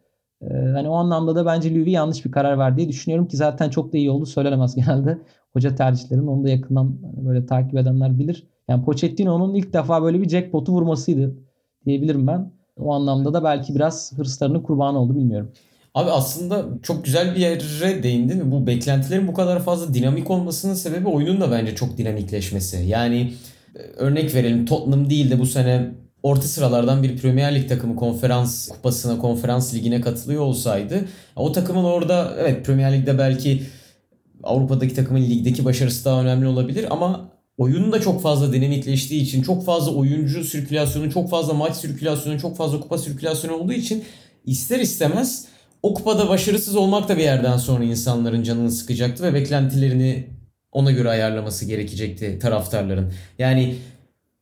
Ee, hani o anlamda da bence Lüvi yanlış bir karar verdi diye düşünüyorum ki zaten çok da iyi oldu söylenemez genelde. Hoca tercihlerini onu da yakından hani böyle takip edenler bilir. Yani Pochettino'nun ilk defa böyle bir jackpot'u vurmasıydı diyebilirim ben. O anlamda da belki biraz hırslarının kurbanı oldu bilmiyorum. Abi aslında çok güzel bir yere değindin. Bu beklentilerin bu kadar fazla dinamik olmasının sebebi oyunun da bence çok dinamikleşmesi. Yani e, örnek verelim Tottenham değil de bu sene orta sıralardan bir Premier Lig takımı konferans kupasına, konferans ligine katılıyor olsaydı o takımın orada evet Premier Lig'de belki Avrupa'daki takımın ligdeki başarısı daha önemli olabilir ama oyunun da çok fazla dinamikleştiği için çok fazla oyuncu sirkülasyonu, çok fazla maç sirkülasyonu, çok fazla kupa sirkülasyonu olduğu için ister istemez o kupada başarısız olmak da bir yerden sonra insanların canını sıkacaktı ve beklentilerini ona göre ayarlaması gerekecekti taraftarların. Yani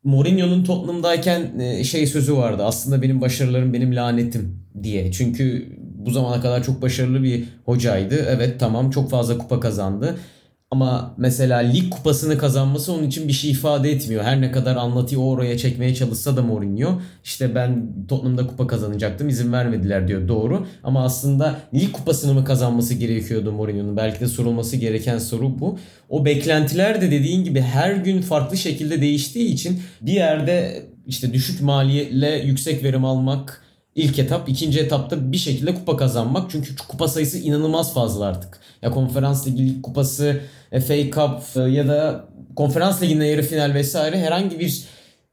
Mourinho'nun Tottenham'dayken e, şey sözü vardı. Aslında benim başarılarım benim lanetim diye. Çünkü bu zamana kadar çok başarılı bir hocaydı. Evet tamam çok fazla kupa kazandı. Ama mesela lig kupasını kazanması onun için bir şey ifade etmiyor. Her ne kadar anlatıyı oraya çekmeye çalışsa da Mourinho işte ben Tottenham'da kupa kazanacaktım izin vermediler diyor doğru. Ama aslında lig kupasını mı kazanması gerekiyordu Mourinho'nun? Belki de sorulması gereken soru bu. O beklentiler de dediğin gibi her gün farklı şekilde değiştiği için bir yerde işte düşük maliyetle yüksek verim almak ilk etap. ikinci etapta bir şekilde kupa kazanmak. Çünkü kupa sayısı inanılmaz fazla artık. Ya konferans ligi lig kupası, FA Cup e, ya da konferans liginde yarı final vesaire herhangi bir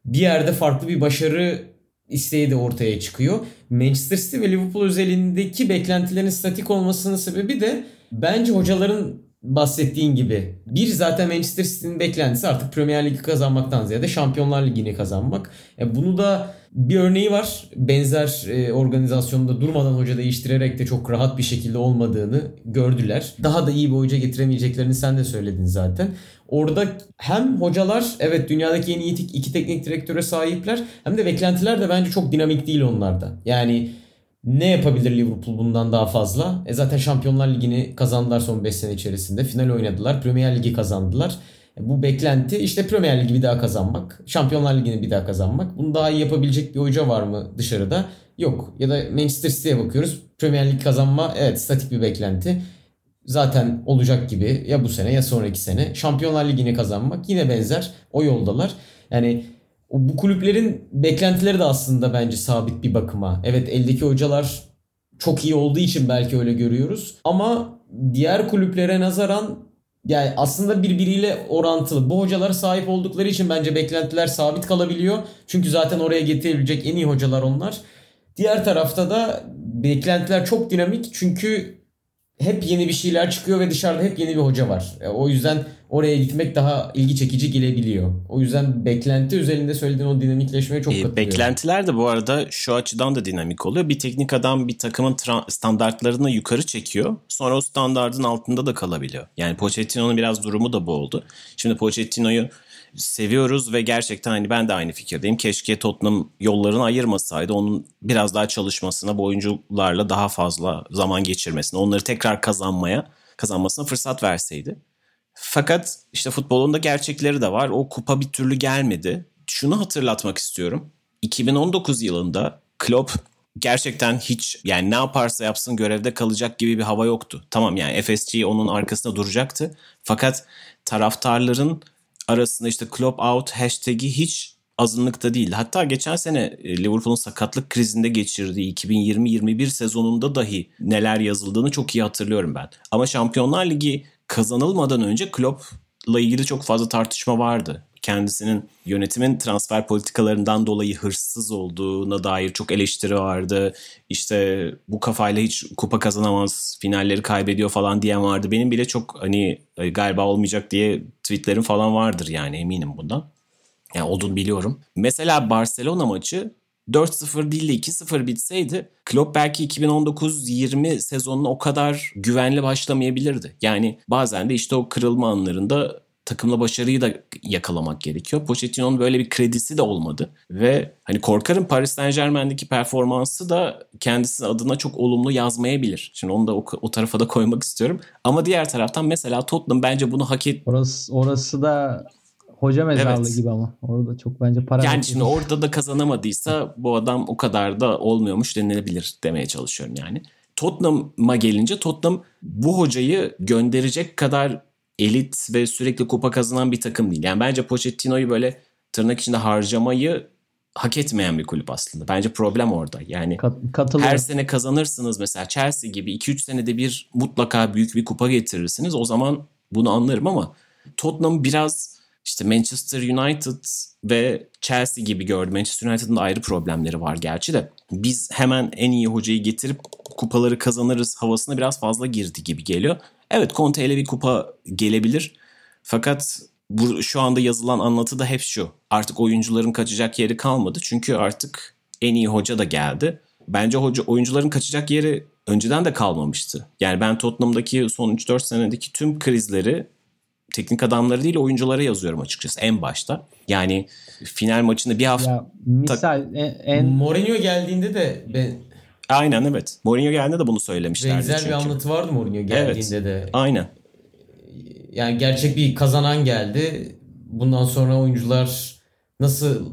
bir yerde farklı bir başarı isteği de ortaya çıkıyor. Manchester City ve Liverpool özelindeki beklentilerin statik olmasının sebebi de bence hocaların bahsettiğin gibi bir zaten Manchester City'nin beklentisi artık Premier Ligi kazanmaktan ziyade Şampiyonlar Ligi'ni kazanmak. E bunu da bir örneği var. Benzer e, organizasyonda durmadan hoca değiştirerek de çok rahat bir şekilde olmadığını gördüler. Daha da iyi bir hoca getiremeyeceklerini sen de söyledin zaten. Orada hem hocalar evet dünyadaki en iyi iki teknik direktöre sahipler hem de beklentiler de bence çok dinamik değil onlarda. Yani ne yapabilir Liverpool bundan daha fazla? E zaten Şampiyonlar Ligi'ni kazandılar son 5 sene içerisinde. Final oynadılar. Premier Ligi kazandılar. E bu beklenti işte Premier Ligi bir daha kazanmak. Şampiyonlar Ligi'ni bir daha kazanmak. Bunu daha iyi yapabilecek bir hoca var mı dışarıda? Yok. Ya da Manchester City'ye bakıyoruz. Premier Lig kazanma evet statik bir beklenti. Zaten olacak gibi ya bu sene ya sonraki sene. Şampiyonlar Ligi'ni kazanmak yine benzer. O yoldalar. Yani bu kulüplerin beklentileri de aslında bence sabit bir bakıma. Evet eldeki hocalar çok iyi olduğu için belki öyle görüyoruz. Ama diğer kulüplere nazaran yani aslında birbiriyle orantılı. Bu hocalar sahip oldukları için bence beklentiler sabit kalabiliyor. Çünkü zaten oraya getirebilecek en iyi hocalar onlar. Diğer tarafta da beklentiler çok dinamik çünkü hep yeni bir şeyler çıkıyor ve dışarıda hep yeni bir hoca var. E, o yüzden oraya gitmek daha ilgi çekici gelebiliyor. O yüzden beklenti üzerinde söylediğin o dinamikleşmeye çok E, katılıyorum. beklentiler de bu arada şu açıdan da dinamik oluyor. Bir teknik adam bir takımın standartlarını yukarı çekiyor. Sonra o standardın altında da kalabiliyor. Yani Pochettino'nun biraz durumu da bu oldu. Şimdi Pochettino'yu seviyoruz ve gerçekten hani ben de aynı fikirdeyim. Keşke Tottenham yollarını ayırmasaydı. Onun biraz daha çalışmasına, bu oyuncularla daha fazla zaman geçirmesine, onları tekrar kazanmaya, kazanmasına fırsat verseydi. Fakat işte futbolun da gerçekleri de var. O kupa bir türlü gelmedi. Şunu hatırlatmak istiyorum. 2019 yılında Klopp gerçekten hiç yani ne yaparsa yapsın görevde kalacak gibi bir hava yoktu. Tamam yani FSG onun arkasında duracaktı. Fakat taraftarların arasında işte Klopp out hashtag'i hiç azınlıkta değil. Hatta geçen sene e, Liverpool'un sakatlık krizinde geçirdiği 2020-21 sezonunda dahi neler yazıldığını çok iyi hatırlıyorum ben. Ama Şampiyonlar Ligi kazanılmadan önce Klopp'la ilgili çok fazla tartışma vardı. Kendisinin yönetimin transfer politikalarından dolayı hırsız olduğuna dair çok eleştiri vardı. İşte bu kafayla hiç kupa kazanamaz, finalleri kaybediyor falan diyen vardı. Benim bile çok hani galiba olmayacak diye tweetlerim falan vardır yani eminim bundan. Yani olduğunu biliyorum. Mesela Barcelona maçı 4-0 değil de 2-0 bitseydi Klopp belki 2019-20 sezonuna o kadar güvenli başlamayabilirdi. Yani bazen de işte o kırılma anlarında takımla başarıyı da yakalamak gerekiyor. Pochettino'nun böyle bir kredisi de olmadı ve hani korkarım Paris Saint Germain'deki performansı da kendisi adına çok olumlu yazmayabilir. Şimdi onu da o, o tarafa da koymak istiyorum. Ama diğer taraftan mesela Tottenham bence bunu hak et. Orası, orası da hoca mezarlığı Evet. gibi ama. Orada çok bence para Yani şimdi orada da kazanamadıysa bu adam o kadar da olmuyormuş denilebilir demeye çalışıyorum yani. Tottenham'a gelince Tottenham bu hocayı gönderecek kadar elit ve sürekli kupa kazanan bir takım değil. Yani bence Pochettino'yu böyle tırnak içinde harcamayı hak etmeyen bir kulüp aslında. Bence problem orada. Yani Kat, her sene kazanırsınız mesela Chelsea gibi 2-3 senede bir mutlaka büyük bir kupa getirirsiniz. O zaman bunu anlarım ama Tottenham biraz işte Manchester United ve Chelsea gibi gördüm. Manchester United'ın da ayrı problemleri var gerçi de. Biz hemen en iyi hocayı getirip kupaları kazanırız havasına biraz fazla girdi gibi geliyor. Evet Conte ile bir kupa gelebilir. Fakat bu, şu anda yazılan anlatı da hep şu. Artık oyuncuların kaçacak yeri kalmadı. Çünkü artık en iyi hoca da geldi. Bence hoca oyuncuların kaçacak yeri önceden de kalmamıştı. Yani ben Tottenham'daki son 3-4 senedeki tüm krizleri teknik adamları değil oyunculara yazıyorum açıkçası en başta. Yani final maçında bir hafta Ya misal en, en Mourinho geldiğinde de ben, aynen evet. Mourinho geldiğinde de bunu söylemişlerdi benzer çünkü. bir anlatı vardı Mourinho geldiğinde de. Aynen. Yani gerçek bir kazanan geldi. Bundan sonra oyuncular nasıl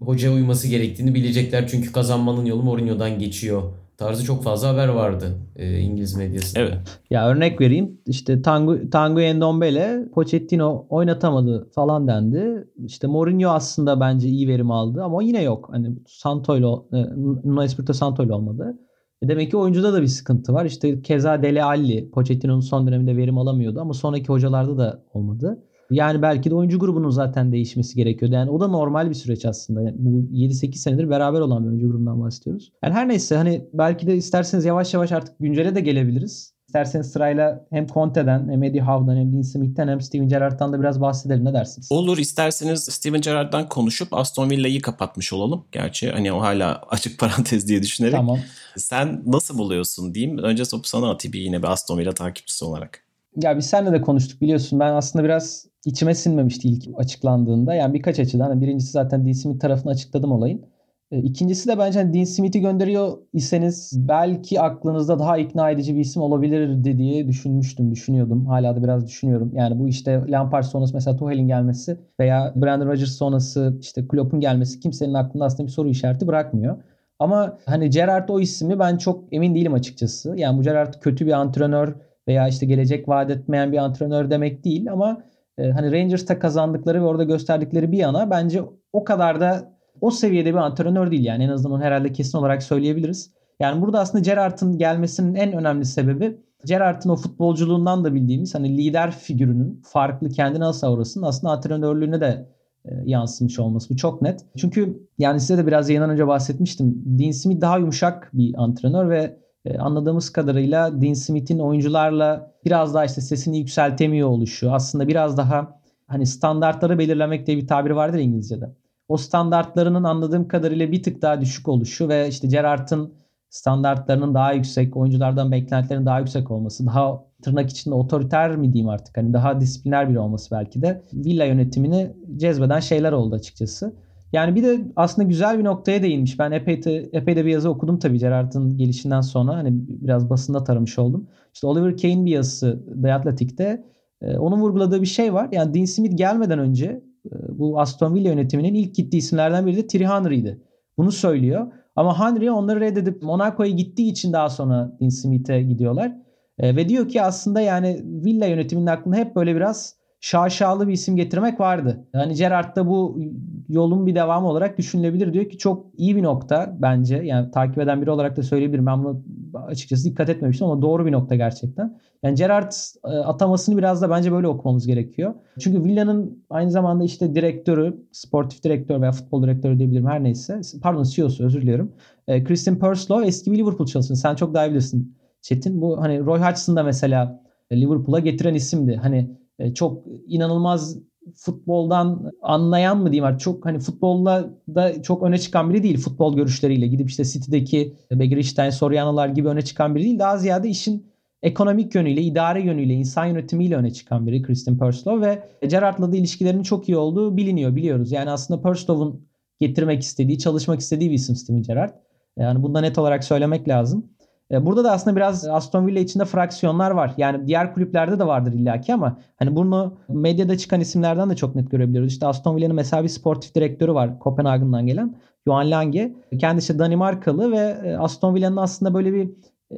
hocaya uyması gerektiğini bilecekler. Çünkü kazanmanın yolu Mourinho'dan geçiyor. Tarzı çok fazla haber vardı e, İngiliz medyasında. Evet. ya örnek vereyim. İşte Tangu Tangu Endombele Pochettino oynatamadı falan dendi. İşte Mourinho aslında bence iyi verim aldı ama yine yok. Hani Santo'yla e, Nuno Espirito Santo'yla olmadı. E Demek ki oyuncuda da bir sıkıntı var. İşte keza Dele Alli Pochettino'nun son döneminde verim alamıyordu ama sonraki hocalarda da olmadı. Yani belki de oyuncu grubunun zaten değişmesi gerekiyordu. Yani o da normal bir süreç aslında. Yani bu 7-8 senedir beraber olan bir oyuncu grubundan bahsediyoruz. Yani her neyse hani belki de isterseniz yavaş yavaş artık güncele de gelebiliriz. İsterseniz sırayla hem Conte'den hem Eddie Howe'dan hem Dean Smith'ten hem Steven Gerrard'dan da biraz bahsedelim. Ne dersiniz? Olur isterseniz Steven Gerrard'dan konuşup Aston Villa'yı kapatmış olalım. Gerçi hani o hala açık parantez diye düşünerek. Tamam. Sen nasıl buluyorsun diyeyim. Önce topu sana atayım yine bir Aston Villa takipçisi olarak. Ya biz seninle de konuştuk biliyorsun. Ben aslında biraz içime sinmemişti ilk açıklandığında. Yani birkaç açıdan. Yani Birincisi zaten Dean Smith tarafını açıkladım olayın. E, İkincisi de bence hani Dean Smith'i gönderiyor iseniz belki aklınızda daha ikna edici bir isim olabilirdi diye düşünmüştüm, düşünüyordum. Hala da biraz düşünüyorum. Yani bu işte Lampard sonrası mesela Tuchel'in gelmesi veya Brandon Rodgers sonrası işte Klopp'un gelmesi kimsenin aklında aslında bir soru işareti bırakmıyor. Ama hani Gerrard o ismi ben çok emin değilim açıkçası. Yani bu Gerrard kötü bir antrenör veya işte gelecek vaat etmeyen bir antrenör demek değil ama e, hani Rangers'ta kazandıkları ve orada gösterdikleri bir yana bence o kadar da o seviyede bir antrenör değil yani en azından onu herhalde kesin olarak söyleyebiliriz. Yani burada aslında Gerrard'ın gelmesinin en önemli sebebi Gerrard'ın o futbolculuğundan da bildiğimiz hani lider figürünün farklı kendine has aurasının aslında antrenörlüğüne de e, yansımış olması. Bu çok net. Çünkü yani size de biraz yayından önce bahsetmiştim. Dean Smith daha yumuşak bir antrenör ve anladığımız kadarıyla Dean Smith'in oyuncularla biraz daha işte sesini yükseltemiyor oluşu. Aslında biraz daha hani standartları belirlemek diye bir tabir vardır İngilizce'de. O standartlarının anladığım kadarıyla bir tık daha düşük oluşu ve işte Gerrard'ın standartlarının daha yüksek, oyunculardan beklentilerin daha yüksek olması, daha tırnak içinde otoriter mi diyeyim artık hani daha disipliner biri olması belki de villa yönetimini cezbeden şeyler oldu açıkçası. Yani bir de aslında güzel bir noktaya değinmiş. Ben epey de, epey de bir yazı okudum tabii Gerard'ın gelişinden sonra. Hani biraz basında taramış oldum. İşte Oliver Kane bir yazısı The Athletic'te. E, onun vurguladığı bir şey var. Yani Dean Smith gelmeden önce e, bu Aston Villa yönetiminin ilk gittiği isimlerden biri de Thierry Henry'di. Bunu söylüyor. Ama Henry onları reddedip Monaco'ya gittiği için daha sonra Dean Smith'e gidiyorlar. E, ve diyor ki aslında yani Villa yönetiminin aklında hep böyle biraz şaşalı bir isim getirmek vardı. Yani Gerrard da bu yolun bir devamı olarak düşünülebilir. Diyor ki çok iyi bir nokta bence. Yani takip eden biri olarak da söyleyebilirim. Ben bunu açıkçası dikkat etmemiştim ama doğru bir nokta gerçekten. Yani Gerrard e, atamasını biraz da bence böyle okumamız gerekiyor. Çünkü Villa'nın aynı zamanda işte direktörü, sportif direktör veya futbol direktörü diyebilirim her neyse. Pardon CEO'su özür diliyorum. E, Christian Purslow eski bir Liverpool çalışanı. Sen çok daha bilirsin Çetin. Bu hani Roy Hodgson da mesela Liverpool'a getiren isimdi. Hani e, çok inanılmaz futboldan anlayan mı diyeyim artık çok hani futbolla da çok öne çıkan biri değil futbol görüşleriyle gidip işte City'deki Begiristain, Soriano'lar gibi öne çıkan biri değil daha ziyade işin ekonomik yönüyle, idare yönüyle, insan yönetimiyle öne çıkan biri Christian Purslow ve Gerrard'la da ilişkilerinin çok iyi olduğu biliniyor, biliyoruz. Yani aslında Purslow'un getirmek istediği, çalışmak istediği bir isim Steven Gerrard. Yani bunda net olarak söylemek lazım. E, burada da aslında biraz Aston Villa içinde fraksiyonlar var. Yani diğer kulüplerde de vardır illaki ama hani bunu medyada çıkan isimlerden de çok net görebiliyoruz. İşte Aston Villa'nın mesela bir sportif direktörü var Kopenhagen'dan gelen Johan Lange. Kendisi Danimarkalı ve e, Aston Villa'nın aslında böyle bir e,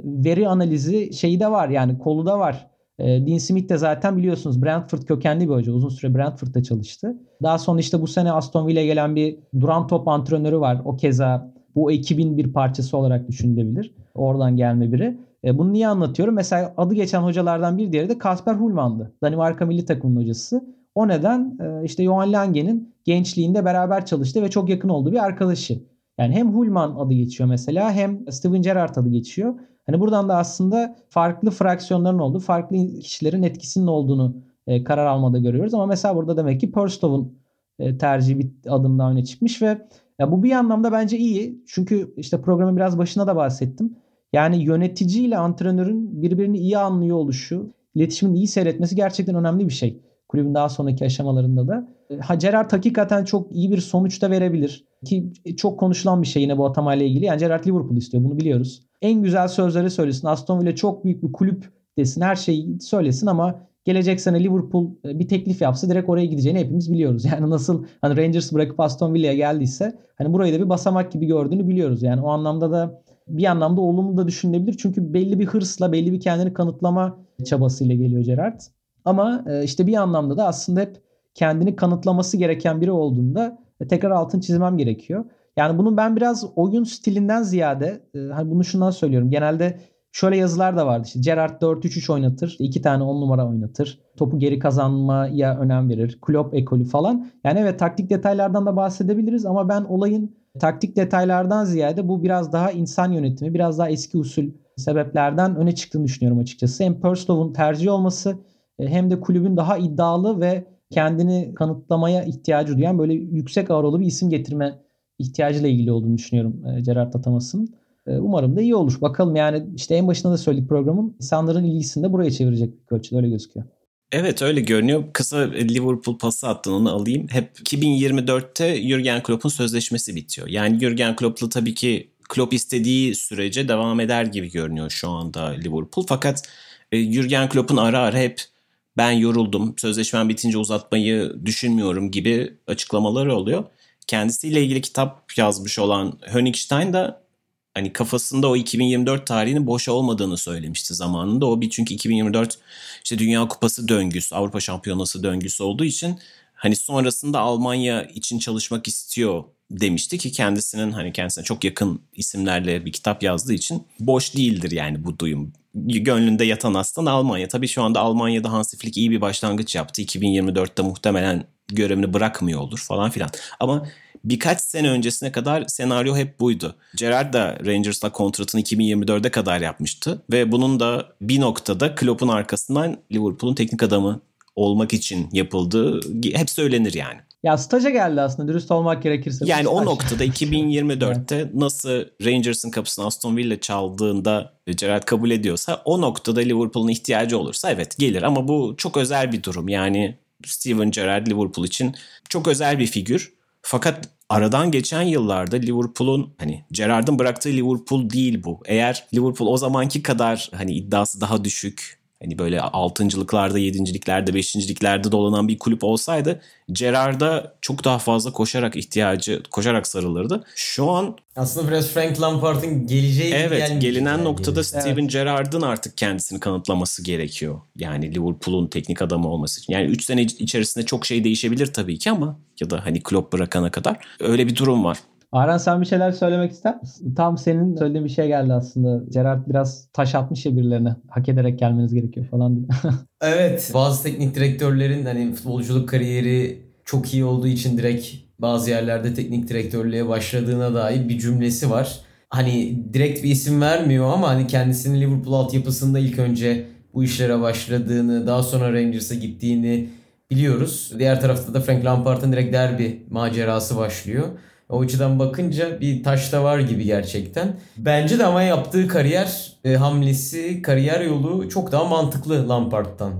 veri analizi şeyi de var yani kolu da var. Dean Smith de zaten biliyorsunuz Brentford kökenli bir hoca. Uzun süre Brentford'da çalıştı. Daha sonra işte bu sene Aston Villa'ya gelen bir duran top antrenörü var. O keza bu ekibin bir parçası olarak düşünülebilir. Oradan gelme biri. E, bunu niye anlatıyorum? Mesela adı geçen hocalardan bir diğeri de Kasper Hulman'dı. Danimarka milli takımının hocası. O neden e, işte Johan Lange'nin gençliğinde beraber çalıştı ve çok yakın olduğu bir arkadaşı. Yani hem Hulman adı geçiyor mesela hem Steven Gerrard adı geçiyor. Hani buradan da aslında farklı fraksiyonların olduğu, farklı kişilerin etkisinin olduğunu e, karar almada görüyoruz. Ama mesela burada demek ki Purstov'un e, tercihi bir adım daha öne çıkmış ve ya bu bir anlamda bence iyi. Çünkü işte programın biraz başına da bahsettim. Yani yönetici ile antrenörün birbirini iyi anlıyor oluşu, iletişimin iyi seyretmesi gerçekten önemli bir şey. Kulübün daha sonraki aşamalarında da. Ha Gerrard hakikaten çok iyi bir sonuç da verebilir. Ki çok konuşulan bir şey yine bu atamayla ilgili. Yani Gerrard Liverpool istiyor bunu biliyoruz. En güzel sözleri söylesin. Aston Villa çok büyük bir kulüp desin. Her şeyi söylesin ama gelecek sene Liverpool e, bir teklif yapsa direkt oraya gideceğini hepimiz biliyoruz. Yani nasıl hani Rangers bırakıp Aston Villa'ya geldiyse hani burayı da bir basamak gibi gördüğünü biliyoruz. Yani o anlamda da bir anlamda olumlu da düşünülebilir. Çünkü belli bir hırsla, belli bir kendini kanıtlama çabasıyla geliyor Gerrard. Ama e, işte bir anlamda da aslında hep kendini kanıtlaması gereken biri olduğunda e, tekrar altın çizmem gerekiyor. Yani bunun ben biraz oyun stilinden ziyade hani bunu şundan söylüyorum. Genelde Şöyle yazılar da vardı işte Gerrard 4-3-3 oynatır. iki tane 10 numara oynatır. Topu geri kazanmaya önem verir. Klopp ekolü falan. Yani evet taktik detaylardan da bahsedebiliriz ama ben olayın taktik detaylardan ziyade bu biraz daha insan yönetimi, biraz daha eski usul sebeplerden öne çıktığını düşünüyorum açıkçası. Hem Purslow'un tercih olması e, hem de kulübün daha iddialı ve kendini kanıtlamaya ihtiyacı duyan böyle yüksek ağırlı bir isim getirme ihtiyacıyla ilgili olduğunu düşünüyorum e, Gerard Atamas'ın. Ee, umarım da iyi olur. Bakalım yani işte en başında da söyledik programın insanların ilgisini de buraya çevirecek bir ölçüde öyle gözüküyor. Evet öyle görünüyor. Kısa Liverpool pası attın onu alayım. Hep 2024'te Jurgen Klopp'un sözleşmesi bitiyor. Yani Jurgen Klopp'la tabii ki Klopp istediği sürece devam eder gibi görünüyor şu anda Liverpool. Fakat e, Jurgen Klopp'un ara ara hep ben yoruldum, sözleşmem bitince uzatmayı düşünmüyorum gibi açıklamaları oluyor. Kendisiyle ilgili kitap yazmış olan Honigstein da hani kafasında o 2024 tarihinin boş olmadığını söylemişti zamanında. O bir çünkü 2024 işte Dünya Kupası döngüsü, Avrupa Şampiyonası döngüsü olduğu için hani sonrasında Almanya için çalışmak istiyor demişti ki kendisinin hani kendisine çok yakın isimlerle bir kitap yazdığı için boş değildir yani bu duyum. Gönlünde yatan aslan Almanya. Tabii şu anda Almanya'da Hansi Flick iyi bir başlangıç yaptı. 2024'te muhtemelen görevini bırakmıyor olur falan filan. Ama birkaç sene öncesine kadar senaryo hep buydu. Gerrard da Rangers'la kontratını 2024'e kadar yapmıştı ve bunun da bir noktada Klopp'un arkasından Liverpool'un teknik adamı olmak için yapıldığı hep söylenir yani. Ya staja geldi aslında dürüst olmak gerekirse. Yani o noktada 2024'te nasıl Rangers'ın kapısını Aston Villa çaldığında Gerrard kabul ediyorsa o noktada Liverpool'un ihtiyacı olursa evet gelir ama bu çok özel bir durum. Yani Steven Gerrard Liverpool için çok özel bir figür. Fakat aradan geçen yıllarda Liverpool'un hani Gerrard'ın bıraktığı Liverpool değil bu. Eğer Liverpool o zamanki kadar hani iddiası daha düşük hani böyle altıncılıklarda, yedinciliklerde, beşinciliklerde dolanan bir kulüp olsaydı Gerrard'a çok daha fazla koşarak ihtiyacı, koşarak sarılırdı. Şu an aslında biraz Frank Lampard'ın geleceği Evet, gelinen yani. noktada Steven evet. Gerrard'ın artık kendisini kanıtlaması gerekiyor. Yani Liverpool'un teknik adamı olması için. Yani 3 sene içerisinde çok şey değişebilir tabii ki ama ya da hani Klopp bırakana kadar öyle bir durum var. Aran sen bir şeyler söylemek ister misin? Tam senin söylediğin bir şey geldi aslında. Gerard biraz taş atmış ya birilerine. Hak ederek gelmeniz gerekiyor falan diye. evet. Bazı teknik direktörlerin hani futbolculuk kariyeri çok iyi olduğu için direkt bazı yerlerde teknik direktörlüğe başladığına dair bir cümlesi var. Hani direkt bir isim vermiyor ama hani kendisinin Liverpool altyapısında ilk önce bu işlere başladığını, daha sonra Rangers'a gittiğini biliyoruz. Diğer tarafta da Frank Lampard'ın direkt derbi macerası başlıyor. O açıdan bakınca bir taşta var gibi gerçekten. Bence de ama yaptığı kariyer e, hamlesi, kariyer yolu çok daha mantıklı Lampard'tan.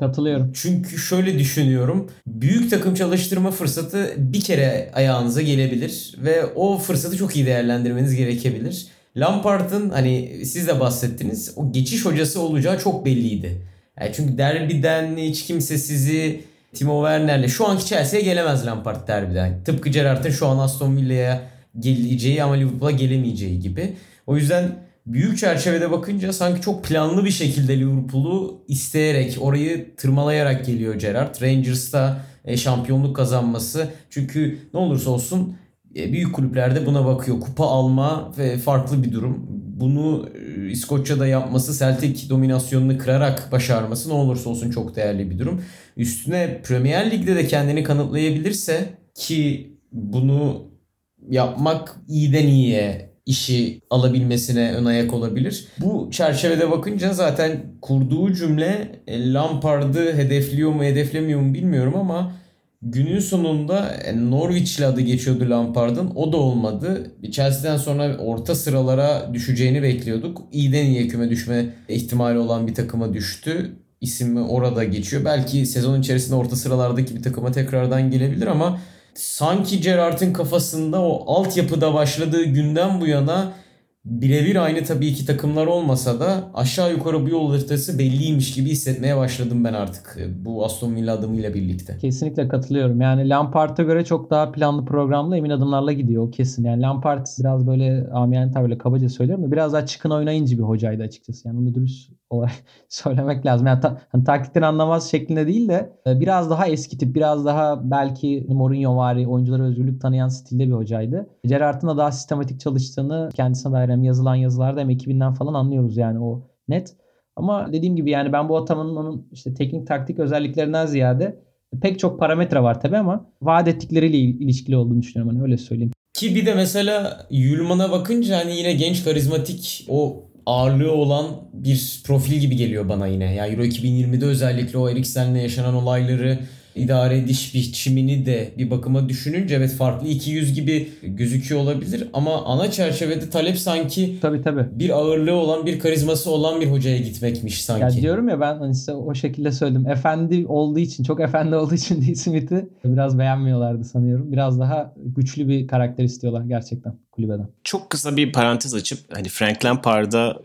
Katılıyorum. Çünkü şöyle düşünüyorum. Büyük takım çalıştırma fırsatı bir kere ayağınıza gelebilir ve o fırsatı çok iyi değerlendirmeniz gerekebilir. Lampard'ın hani siz de bahsettiniz o geçiş hocası olacağı çok belliydi. Yani çünkü derbiden hiç kimse sizi Timo Werner'le şu anki Chelsea'ye gelemez Lampard derbiden. Tıpkı Gerrard'ın şu an Aston Villa'ya geleceği ama Liverpool'a gelemeyeceği gibi. O yüzden büyük çerçevede bakınca sanki çok planlı bir şekilde Liverpool'u isteyerek, orayı tırmalayarak geliyor Gerrard. Rangers'ta e, şampiyonluk kazanması. Çünkü ne olursa olsun e, büyük kulüplerde buna bakıyor. Kupa alma ve farklı bir durum. Bunu e, İskoçya'da yapması, Celtic dominasyonunu kırarak başarması ne olursa olsun çok değerli bir durum. Üstüne Premier Lig'de de kendini kanıtlayabilirse ki bunu yapmak iyiden iyiye işi alabilmesine ön ayak olabilir. Bu çerçevede bakınca zaten kurduğu cümle e, Lampard'ı hedefliyor mu hedeflemiyor mu bilmiyorum ama günün sonunda e, Norwich'le adı geçiyordu Lampard'ın. O da olmadı. Chelsea'den sonra orta sıralara düşeceğini bekliyorduk. İyiden iyiye küme düşme ihtimali olan bir takıma düştü. İsmi orada geçiyor. Belki sezon içerisinde orta sıralardaki bir takıma tekrardan gelebilir ama sanki Gerrard'ın kafasında o altyapıda başladığı günden bu yana birebir aynı tabii ki takımlar olmasa da aşağı yukarı bu yol haritası belliymiş gibi hissetmeye başladım ben artık e, bu Aston Villa adımıyla birlikte. Kesinlikle katılıyorum. Yani Lampard'a göre çok daha planlı programlı emin adımlarla gidiyor o kesin. Yani Lampard biraz böyle amiyane tabiyle kabaca söylüyorum da biraz daha çıkın oynayınca bir hocaydı açıkçası. Yani onu dürüst söylemek lazım. Yani ta, hani taktikten anlamaz şeklinde değil de e, biraz daha eski tip, biraz daha belki Mourinho vari oyunculara özgürlük tanıyan stilde bir hocaydı. Gerrard'ın da daha sistematik çalıştığını kendisine dair hem yazılan yazılarda hem ekibinden falan anlıyoruz yani o net. Ama dediğim gibi yani ben bu atamanın işte teknik taktik özelliklerinden ziyade pek çok parametre var tabi ama vaat ettikleriyle ilişkili olduğunu düşünüyorum. Hani öyle söyleyeyim. Ki bir de mesela Yulman'a bakınca hani yine genç karizmatik o ağırlığı olan bir profil gibi geliyor bana yine. Yani Euro 2020'de özellikle o Eriksen'le yaşanan olayları idare ediş biçimini de bir bakıma düşününce evet farklı 200 gibi gözüküyor olabilir ama ana çerçevede talep sanki tabii, tabii. bir ağırlığı olan bir karizması olan bir hocaya gitmekmiş sanki. Ya diyorum ya ben hani size o şekilde söyledim. Efendi olduğu için çok efendi olduğu için Dee Smith'i biraz beğenmiyorlardı sanıyorum. Biraz daha güçlü bir karakter istiyorlar gerçekten kulübeden. Çok kısa bir parantez açıp hani Frank Lampard'a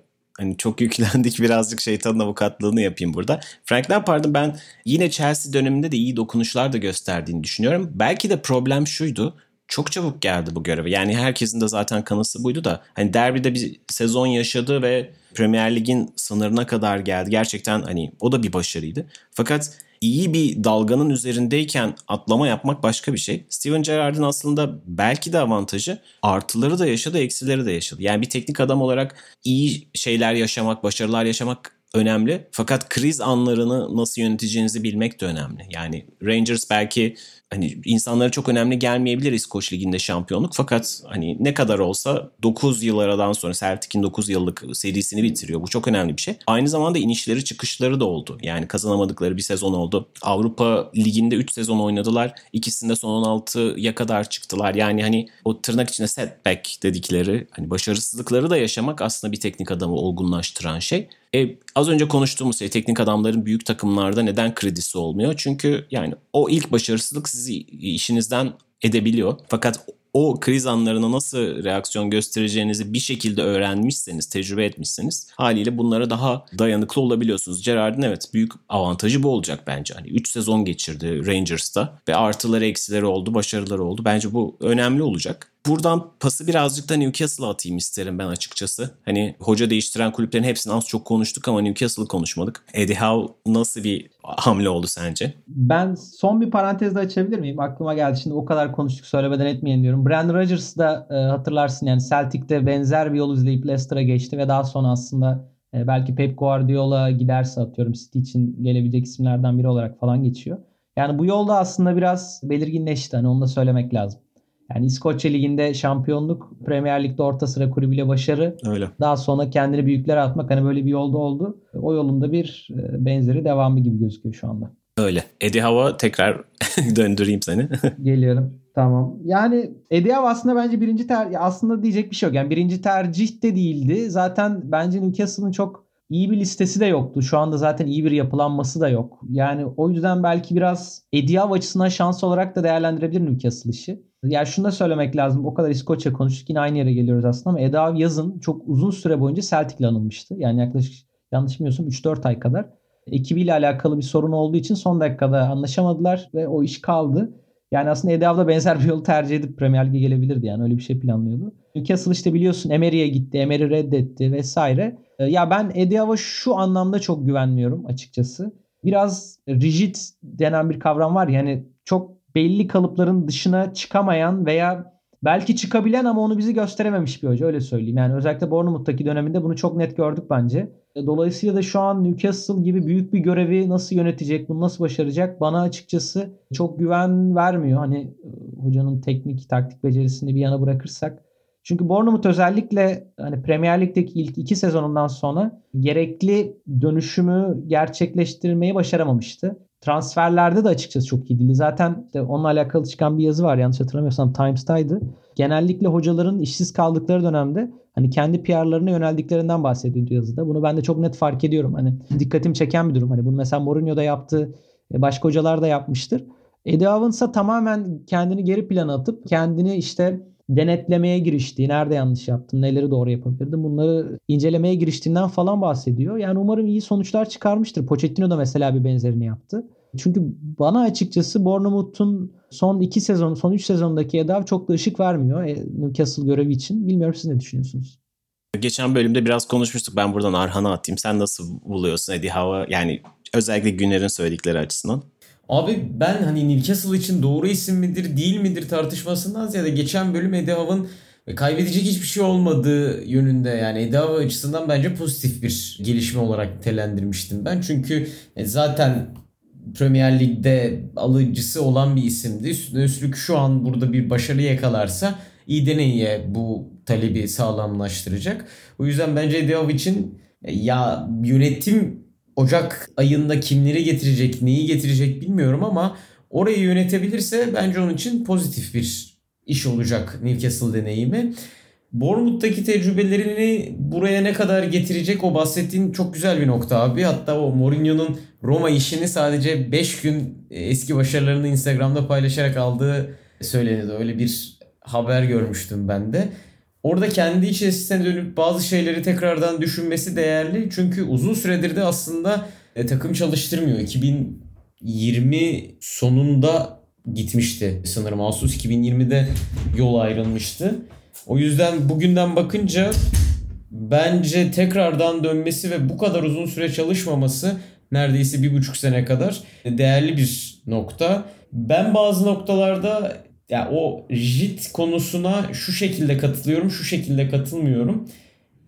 hani çok yüklendik birazcık şeytanın avukatlığını yapayım burada. Frank Lampard'ın ben yine Chelsea döneminde de iyi dokunuşlar da gösterdiğini düşünüyorum. Belki de problem şuydu. çok çabuk geldi bu göreve. Yani herkesin de zaten kanısı buydu da hani derbide bir sezon yaşadı ve Premier Lig'in sınırına kadar geldi. Gerçekten hani o da bir başarıydı. Fakat iyi bir dalganın üzerindeyken atlama yapmak başka bir şey. Steven Gerrard'ın aslında belki de avantajı artıları da yaşadı, eksileri de yaşadı. Yani bir teknik adam olarak iyi şeyler yaşamak, başarılar yaşamak önemli. Fakat kriz anlarını nasıl yöneteceğinizi bilmek de önemli. Yani Rangers belki hani insanlara çok önemli gelmeyebilir İskoç Ligi'nde şampiyonluk. Fakat hani ne kadar olsa 9 yıl aradan sonra Celtic'in 9 yıllık serisini bitiriyor. Bu çok önemli bir şey. Aynı zamanda inişleri çıkışları da oldu. Yani kazanamadıkları bir sezon oldu. Avrupa Ligi'nde 3 sezon oynadılar. İkisinde son 16'ya kadar çıktılar. Yani hani o tırnak içinde setback dedikleri hani başarısızlıkları da yaşamak aslında bir teknik adamı olgunlaştıran şey. E, az önce konuştuğumuz şey teknik adamların büyük takımlarda neden kredisi olmuyor? Çünkü yani o ilk başarısızlık sizi işinizden edebiliyor. Fakat o kriz anlarına nasıl reaksiyon göstereceğinizi bir şekilde öğrenmişseniz, tecrübe etmişseniz haliyle bunlara daha dayanıklı olabiliyorsunuz. Gerard'ın evet büyük avantajı bu olacak bence. Hani 3 sezon geçirdi Rangers'ta ve artıları eksileri oldu, başarıları oldu. Bence bu önemli olacak. Buradan pası birazcık da Newcastle'a atayım isterim ben açıkçası. Hani hoca değiştiren kulüplerin hepsini az çok konuştuk ama Newcastle'ı konuşmadık. Eddie Howe nasıl bir hamle oldu sence? Ben son bir parantez de açabilir miyim? Aklıma geldi şimdi o kadar konuştuk söylemeden etmeyin diyorum. Brandon Rodgers da e, hatırlarsın yani Celtic'te benzer bir yol izleyip Leicester'a geçti ve daha sonra aslında e, belki Pep Guardiola giderse atıyorum City için gelebilecek isimlerden biri olarak falan geçiyor. Yani bu yolda aslında biraz belirginleşti. Hani onu da söylemek lazım. Yani İskoçya Ligi'nde şampiyonluk, Premier Lig'de orta sıra kulübüyle başarı. Öyle. Daha sonra kendini büyüklere atmak hani böyle bir yolda oldu. O yolunda bir e, benzeri devamı gibi gözüküyor şu anda. Öyle. Eddie Hava tekrar döndüreyim seni. Geliyorum. Tamam. Yani Eddie Howe aslında bence birinci tercih aslında diyecek bir şey yok. Yani birinci tercih de değildi. Zaten bence Newcastle'ın çok iyi bir listesi de yoktu. Şu anda zaten iyi bir yapılanması da yok. Yani o yüzden belki biraz Eddie Howe açısından şans olarak da değerlendirebilir Newcastle işi. Yani şunu da söylemek lazım. O kadar İskoçya konuştuk yine aynı yere geliyoruz aslında ama Eda yazın çok uzun süre boyunca Celtic'le anılmıştı. Yani yaklaşık yanlış bilmiyorsam 3-4 ay kadar. Ekibiyle alakalı bir sorun olduğu için son dakikada anlaşamadılar ve o iş kaldı. Yani aslında Eddie da benzer bir yolu tercih edip Premier Lig'e gelebilirdi. Yani öyle bir şey planlıyordu. Newcastle işte biliyorsun Emery'e gitti. Emery reddetti vesaire. Ee, ya ben Eddie şu anlamda çok güvenmiyorum açıkçası. Biraz rigid denen bir kavram var. Yani çok belli kalıpların dışına çıkamayan veya belki çıkabilen ama onu bizi gösterememiş bir hoca öyle söyleyeyim. Yani özellikle Bournemouth'taki döneminde bunu çok net gördük bence. Dolayısıyla da şu an Newcastle gibi büyük bir görevi nasıl yönetecek, bunu nasıl başaracak bana açıkçası çok güven vermiyor. Hani e, hocanın teknik, taktik becerisini bir yana bırakırsak. Çünkü Bournemouth özellikle hani Premier Lig'deki ilk iki sezonundan sonra gerekli dönüşümü gerçekleştirmeyi başaramamıştı. Transferlerde de açıkçası çok iyi değildi. Zaten de onunla alakalı çıkan bir yazı var. Yanlış hatırlamıyorsam Times'taydı. Genellikle hocaların işsiz kaldıkları dönemde hani kendi PR'larına yöneldiklerinden bahsediyor yazıda. Bunu ben de çok net fark ediyorum. Hani dikkatim çeken bir durum. Hani bunu mesela Mourinho da yaptı. E, başka hocalar da yapmıştır. Eddie Howe ise tamamen kendini geri plana atıp kendini işte denetlemeye giriştiği, nerede yanlış yaptım, neleri doğru yapabilirdim bunları incelemeye giriştiğinden falan bahsediyor. Yani umarım iyi sonuçlar çıkarmıştır. Pochettino da mesela bir benzerini yaptı. Çünkü bana açıkçası Bournemouth'un son iki sezon, son üç sezondaki Edav çok da ışık vermiyor e, Newcastle görevi için. Bilmiyorum siz ne düşünüyorsunuz? Geçen bölümde biraz konuşmuştuk. Ben buradan Arhan'a atayım. Sen nasıl buluyorsun Eddie Howe? Yani özellikle Güner'in söyledikleri açısından. Abi ben hani Newcastle için doğru isim midir değil midir tartışmasından ziyade geçen bölüm Eddie Howe'ın kaybedecek hiçbir şey olmadığı yönünde yani Howe açısından bence pozitif bir gelişme olarak nitelendirmiştim ben. Çünkü e, zaten Premier Lig'de alıcısı olan bir isimdi. Üstüne üstlük şu an burada bir başarı yakalarsa iyi deneye bu talebi sağlamlaştıracak. O yüzden bence Howe için e, ya yönetim Ocak ayında kimleri getirecek, neyi getirecek bilmiyorum ama orayı yönetebilirse bence onun için pozitif bir iş olacak Newcastle deneyimi. Bournemouth'taki tecrübelerini buraya ne kadar getirecek o bahsettiğin çok güzel bir nokta abi. Hatta o Mourinho'nun Roma işini sadece 5 gün eski başarılarını Instagram'da paylaşarak aldığı söyleniyordu. Öyle bir haber görmüştüm ben de. Orada kendi içerisine dönüp bazı şeyleri tekrardan düşünmesi değerli. Çünkü uzun süredir de aslında e, takım çalıştırmıyor. 2020 sonunda gitmişti sanırım. Ağustos 2020'de yol ayrılmıştı. O yüzden bugünden bakınca bence tekrardan dönmesi ve bu kadar uzun süre çalışmaması neredeyse bir buçuk sene kadar değerli bir nokta. Ben bazı noktalarda ya o JIT konusuna şu şekilde katılıyorum, şu şekilde katılmıyorum.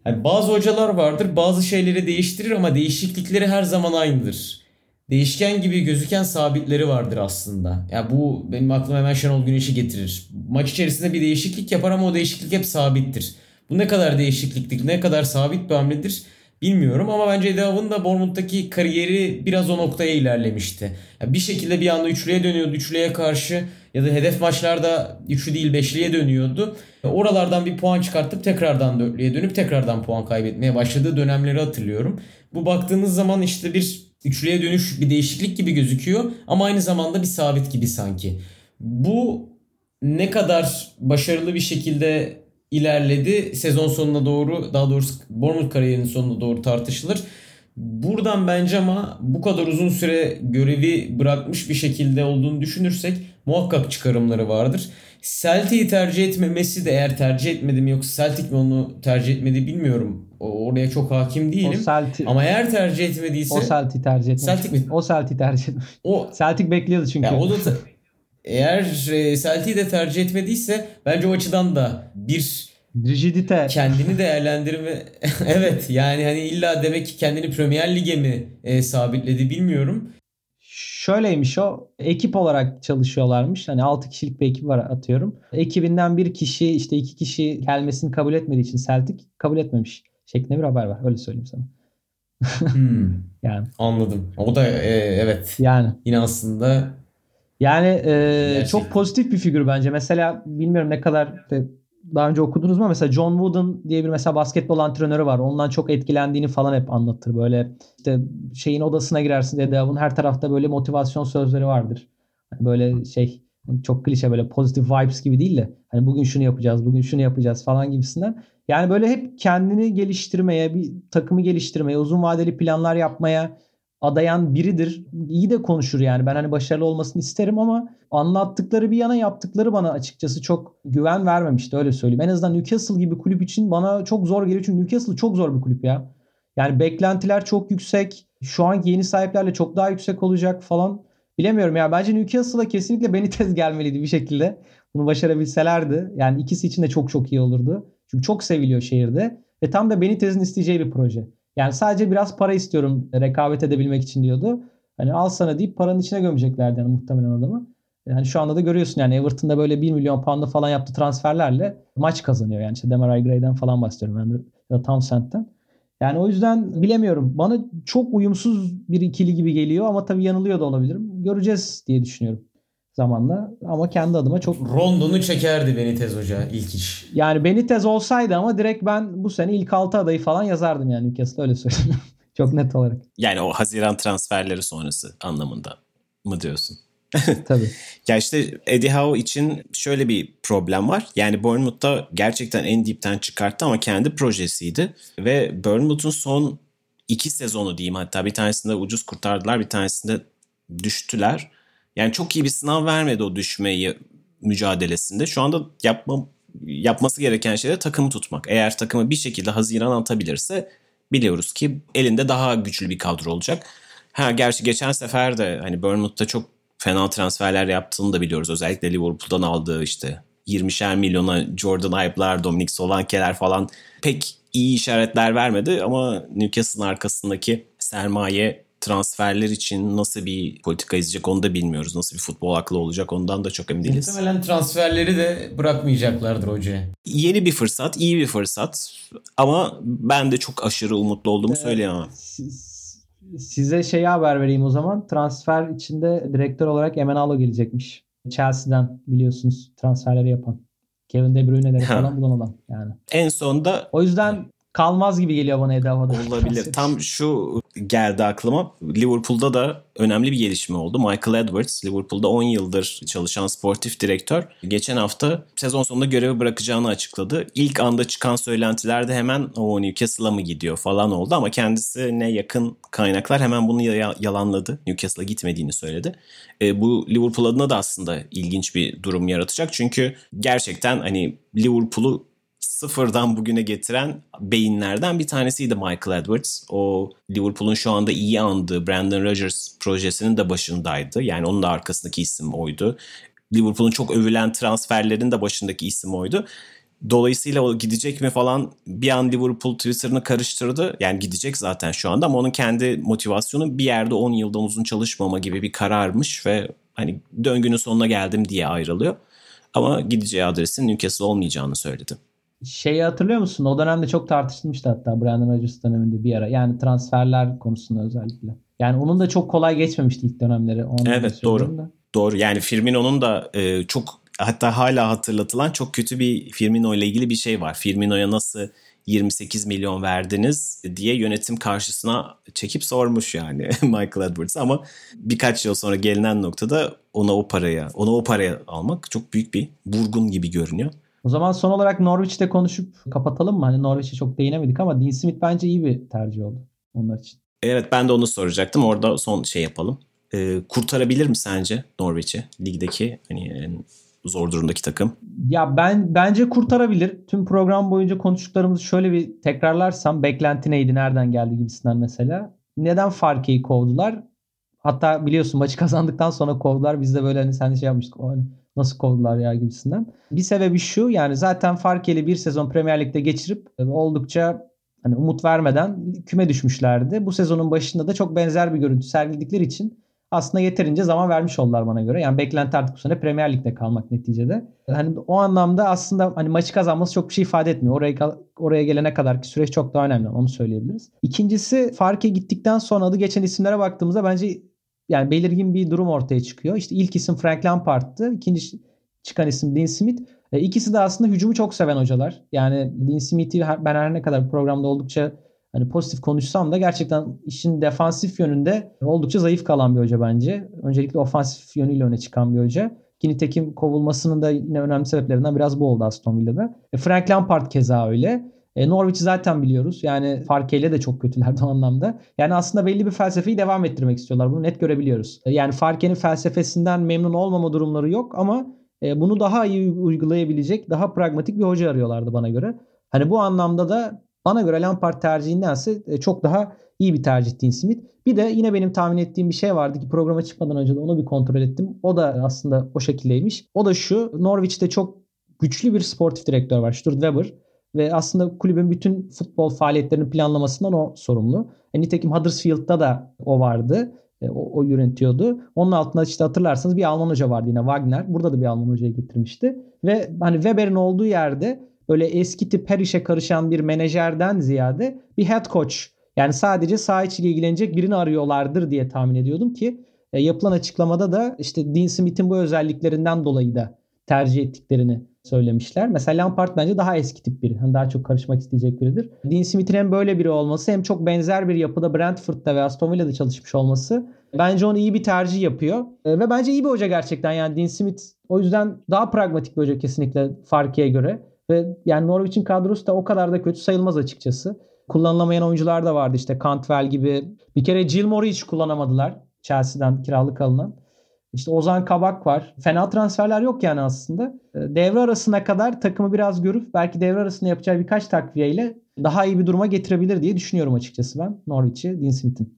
Yani bazı hocalar vardır, bazı şeyleri değiştirir ama değişiklikleri her zaman aynıdır. Değişken gibi gözüken sabitleri vardır aslında. Ya bu benim aklıma hemen Şenol Güneş'i getirir. Maç içerisinde bir değişiklik yapar ama o değişiklik hep sabittir. Bu ne kadar değişikliklik, ne kadar sabit bir hamledir bilmiyorum ama bence Eddie da Bournemouth'taki kariyeri biraz o noktaya ilerlemişti. Yani bir şekilde bir anda üçlüye dönüyordu. Üçlüye karşı ya da hedef maçlarda üçlü değil beşliye dönüyordu. Oralardan bir puan çıkartıp tekrardan dörtlüye dönüp tekrardan puan kaybetmeye başladığı dönemleri hatırlıyorum. Bu baktığınız zaman işte bir üçlüye dönüş bir değişiklik gibi gözüküyor ama aynı zamanda bir sabit gibi sanki. Bu ne kadar başarılı bir şekilde ilerledi sezon sonuna doğru daha doğrusu Bournemouth kariyerinin sonuna doğru tartışılır. Buradan bence ama bu kadar uzun süre görevi bırakmış bir şekilde olduğunu düşünürsek muhakkak çıkarımları vardır. Celtic'i tercih etmemesi de eğer tercih etmedi mi yoksa Celtic mi onu tercih etmedi bilmiyorum. Oraya çok hakim değilim. O Celtic, Ama eğer tercih etmediyse o Celtic tercih etmiş. Celtic mi? O Celtic tercih etmiş. O Celtic bekliyordu çünkü. Ya o da eğer e, Celtic'i de tercih etmediyse bence o açıdan da bir rigidite kendini değerlendirme evet yani hani illa demek ki kendini Premier Lig'e mi e, sabitledi bilmiyorum. Şöyleymiş o ekip olarak çalışıyorlarmış. Hani 6 kişilik bir ekip var atıyorum. Ekibinden bir kişi işte iki kişi gelmesini kabul etmediği için Celtic kabul etmemiş şeklinde bir haber var. Öyle söyleyeyim sana. hmm. yani anladım. O da e, evet. Yani yine aslında yani e, çok pozitif bir figür bence. Mesela bilmiyorum ne kadar de, daha önce okudunuz mu? Mesela John Wooden diye bir mesela basketbol antrenörü var. Ondan çok etkilendiğini falan hep anlatır. Böyle işte şeyin odasına girersin diye devamın her tarafta böyle motivasyon sözleri vardır. Hani böyle şey çok klişe böyle pozitif vibes gibi değil de hani bugün şunu yapacağız, bugün şunu yapacağız falan gibisinden. Yani böyle hep kendini geliştirmeye, bir takımı geliştirmeye, uzun vadeli planlar yapmaya adayan biridir. İyi de konuşur yani. Ben hani başarılı olmasını isterim ama anlattıkları bir yana yaptıkları bana açıkçası çok güven vermemişti öyle söyleyeyim. En azından Newcastle gibi kulüp için bana çok zor geliyor. Çünkü Newcastle çok zor bir kulüp ya. Yani beklentiler çok yüksek. Şu anki yeni sahiplerle çok daha yüksek olacak falan. Bilemiyorum ya. Bence Newcastle'a kesinlikle Benitez gelmeliydi bir şekilde. Bunu başarabilselerdi. Yani ikisi için de çok çok iyi olurdu. Çünkü çok seviliyor şehirde. Ve tam da Benitez'in isteyeceği bir proje. Yani sadece biraz para istiyorum rekabet edebilmek için diyordu. Hani al sana deyip paranın içine gömeceklerdi yani muhtemelen adamı. Yani şu anda da görüyorsun yani Everton'da böyle 1 milyon pound'a falan yaptığı transferlerle maç kazanıyor. Yani işte Demarai Gray'den falan bahsediyorum de ya da Townsend'den. Yani o yüzden bilemiyorum. Bana çok uyumsuz bir ikili gibi geliyor ama tabii yanılıyor da olabilirim. Göreceğiz diye düşünüyorum zamanla. Ama kendi adıma çok... Rondon'u çekerdi Benitez Hoca ilk iş. Yani Benitez olsaydı ama direkt ben bu sene ilk 6 adayı falan yazardım yani Newcastle öyle söyleyeyim. çok net olarak. Yani o Haziran transferleri sonrası anlamında mı diyorsun? Tabii. ya işte Eddie Howe için şöyle bir problem var. Yani Bournemouth'ta gerçekten en dipten çıkarttı ama kendi projesiydi. Ve Bournemouth'un son iki sezonu diyeyim hatta bir tanesinde ucuz kurtardılar bir tanesinde düştüler. Yani çok iyi bir sınav vermedi o düşmeyi mücadelesinde. Şu anda yapma, yapması gereken şey de takımı tutmak. Eğer takımı bir şekilde Haziran atabilirse biliyoruz ki elinde daha güçlü bir kadro olacak. Ha gerçi geçen sefer de hani Bournemouth'ta çok fena transferler yaptığını da biliyoruz. Özellikle Liverpool'dan aldığı işte 20'şer milyona Jordan Aye'lar, Dominic Solanke'ler falan pek iyi işaretler vermedi ama Newcastle'ın arkasındaki sermaye transferler için nasıl bir politika izleyecek onu da bilmiyoruz. Nasıl bir futbol aklı olacak ondan da çok emin değiliz. Muhtemelen transferleri de bırakmayacaklardır hoca. Yeni bir fırsat, iyi bir fırsat ama ben de çok aşırı umutlu olduğumu ee, söyleyemem. Size şey haber vereyim o zaman. Transfer içinde direktör olarak Emenalo gelecekmiş. Chelsea'den biliyorsunuz transferleri yapan. Kevin De Bruyne'leri falan bulan adam yani. En sonda o yüzden kalmaz gibi geliyor bana Eda Olabilir. Tam şu geldi aklıma. Liverpool'da da önemli bir gelişme oldu. Michael Edwards, Liverpool'da 10 yıldır çalışan sportif direktör. Geçen hafta sezon sonunda görevi bırakacağını açıkladı. İlk anda çıkan söylentilerde hemen o Newcastle'a mı gidiyor falan oldu ama kendisine yakın kaynaklar hemen bunu yalanladı. Newcastle'a gitmediğini söyledi. E, bu Liverpool adına da aslında ilginç bir durum yaratacak. Çünkü gerçekten hani Liverpool'u sıfırdan bugüne getiren beyinlerden bir tanesiydi Michael Edwards. O Liverpool'un şu anda iyi andığı Brandon Rodgers projesinin de başındaydı. Yani onun da arkasındaki isim oydu. Liverpool'un çok övülen transferlerin de başındaki isim oydu. Dolayısıyla o gidecek mi falan bir an Liverpool Twitter'ını karıştırdı. Yani gidecek zaten şu anda ama onun kendi motivasyonu bir yerde 10 yıldan uzun çalışmama gibi bir kararmış ve hani döngünün sonuna geldim diye ayrılıyor. Ama gideceği adresin Newcastle olmayacağını söyledi. Şeyi hatırlıyor musun? O dönemde çok tartışılmıştı hatta Brandon Rodgers döneminde bir ara. Yani transferler konusunda özellikle. Yani onun da çok kolay geçmemişti ilk dönemleri. Onu evet doğru. Da. Doğru. Yani Firmino'nun da e, çok hatta hala hatırlatılan çok kötü bir Firmino ile ilgili bir şey var. Firmino'ya nasıl 28 milyon verdiniz diye yönetim karşısına çekip sormuş yani Michael Edwards ama birkaç yıl sonra gelinen noktada ona o paraya, ona o paraya almak çok büyük bir burgun gibi görünüyor. O zaman son olarak Norwich'te konuşup kapatalım mı? Hani Norwich'e çok değinemedik ama Dean Smith bence iyi bir tercih oldu onlar için. Evet ben de onu soracaktım. Orada son şey yapalım. Ee, kurtarabilir mi sence Norwich'i? Ligdeki hani en zor durumdaki takım. Ya ben bence kurtarabilir. Tüm program boyunca konuştuklarımızı şöyle bir tekrarlarsam beklenti neydi, nereden geldi gibisinden mesela. Neden Farke'yi kovdular? Hatta biliyorsun maçı kazandıktan sonra kovdular. Biz de böyle hani sen de şey yapmıştık. O hani nasıl kovdular ya gibisinden. Bir sebebi şu yani zaten Farke'li bir sezon Premier Lig'de geçirip e, oldukça hani umut vermeden küme düşmüşlerdi. Bu sezonun başında da çok benzer bir görüntü sergiledikleri için aslında yeterince zaman vermiş oldular bana göre. Yani beklenti artık bu sene Premier Lig'de kalmak neticede. Hani o anlamda aslında hani maçı kazanması çok bir şey ifade etmiyor. Oraya oraya gelene kadar ki süreç çok daha önemli. Onu söyleyebiliriz. İkincisi Farke gittikten sonra adı geçen isimlere baktığımızda bence yani belirgin bir durum ortaya çıkıyor. İşte ilk isim Frank Lampard'tı. İkinci çıkan isim Dean Smith. E, ikisi de aslında hücumu çok seven hocalar. Yani Dean Smith'i ben her ne kadar programda oldukça hani pozitif konuşsam da gerçekten işin defansif yönünde oldukça zayıf kalan bir hoca bence. Öncelikle ofansif yönüyle öne çıkan bir hoca. Ki nitekim kovulmasının da yine önemli sebeplerinden biraz bu oldu Aston Villa'da. E, Frank Lampard keza öyle. E, Norwich'i zaten biliyoruz. Yani Farke'yle de çok kötülerdi o anlamda. Yani aslında belli bir felsefeyi devam ettirmek istiyorlar. Bunu net görebiliyoruz. E, yani Farke'nin felsefesinden memnun olmama durumları yok ama e, bunu daha iyi uygulayabilecek, daha pragmatik bir hoca arıyorlardı bana göre. Hani bu anlamda da bana göre Lampard tercihindense e, çok daha iyi bir tercih Dean Smith. Bir de yine benim tahmin ettiğim bir şey vardı ki programa çıkmadan önce de onu bir kontrol ettim. O da aslında o şekildeymiş. O da şu Norwich'te çok güçlü bir sportif direktör var. Stuart Weber ve aslında kulübün bütün futbol faaliyetlerinin planlamasından o sorumlu. E, nitekim Huddersfield'da da o vardı. E, o, o yönetiyordu. Onun altında işte hatırlarsanız bir Alman hoca vardı yine Wagner. Burada da bir Alman hocayı getirmişti. Ve hani Weber'in olduğu yerde böyle eski tip her işe karışan bir menajerden ziyade bir head coach yani sadece saha içiyle ilgilenecek birini arıyorlardır diye tahmin ediyordum ki e, yapılan açıklamada da işte Dean Smith'in bu özelliklerinden dolayı da tercih ettiklerini söylemişler. Mesela Lampard bence daha eski tip biri. Hani daha çok karışmak isteyecek biridir. Dean Smith'in hem böyle biri olması hem çok benzer bir yapıda Brentford'da ve Aston Villa'da çalışmış olması bence onu iyi bir tercih yapıyor. E, ve bence iyi bir hoca gerçekten. Yani Dean Smith o yüzden daha pragmatik bir hoca kesinlikle Farke'ye göre. Ve yani Norwich'in kadrosu da o kadar da kötü sayılmaz açıkçası. Kullanılamayan oyuncular da vardı işte Cantwell gibi. Bir kere Gilmore'u hiç kullanamadılar. Chelsea'den kiralık alınan. İşte Ozan Kabak var. Fena transferler yok yani aslında. Ee, devre arasına kadar takımı biraz görüp belki devre arasında yapacağı birkaç takviyeyle daha iyi bir duruma getirebilir diye düşünüyorum açıkçası ben Norwich'i Dean Smith'in.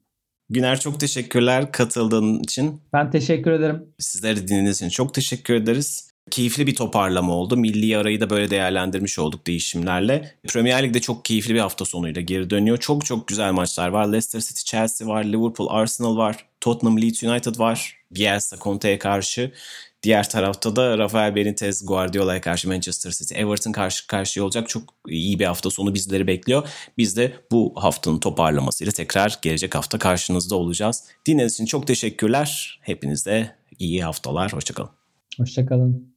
Güner çok teşekkürler katıldığın için. Ben teşekkür ederim. Sizleri dinlediğiniz için çok teşekkür ederiz. Keyifli bir toparlama oldu. Milli arayı da böyle değerlendirmiş olduk değişimlerle. Premier Lig'de çok keyifli bir hafta sonuyla geri dönüyor. Çok çok güzel maçlar var. Leicester City, Chelsea var, Liverpool, Arsenal var, Tottenham, Leeds United var. Bielsa, Conte'ye karşı. Diğer tarafta da Rafael Benitez, Guardiola'ya karşı Manchester City, Everton karşı karşıya olacak çok iyi bir hafta sonu bizleri bekliyor. Biz de bu haftanın toparlamasıyla tekrar gelecek hafta karşınızda olacağız. Dinlediğiniz için çok teşekkürler. Hepinize iyi haftalar. Hoşçakalın. Hoşçakalın.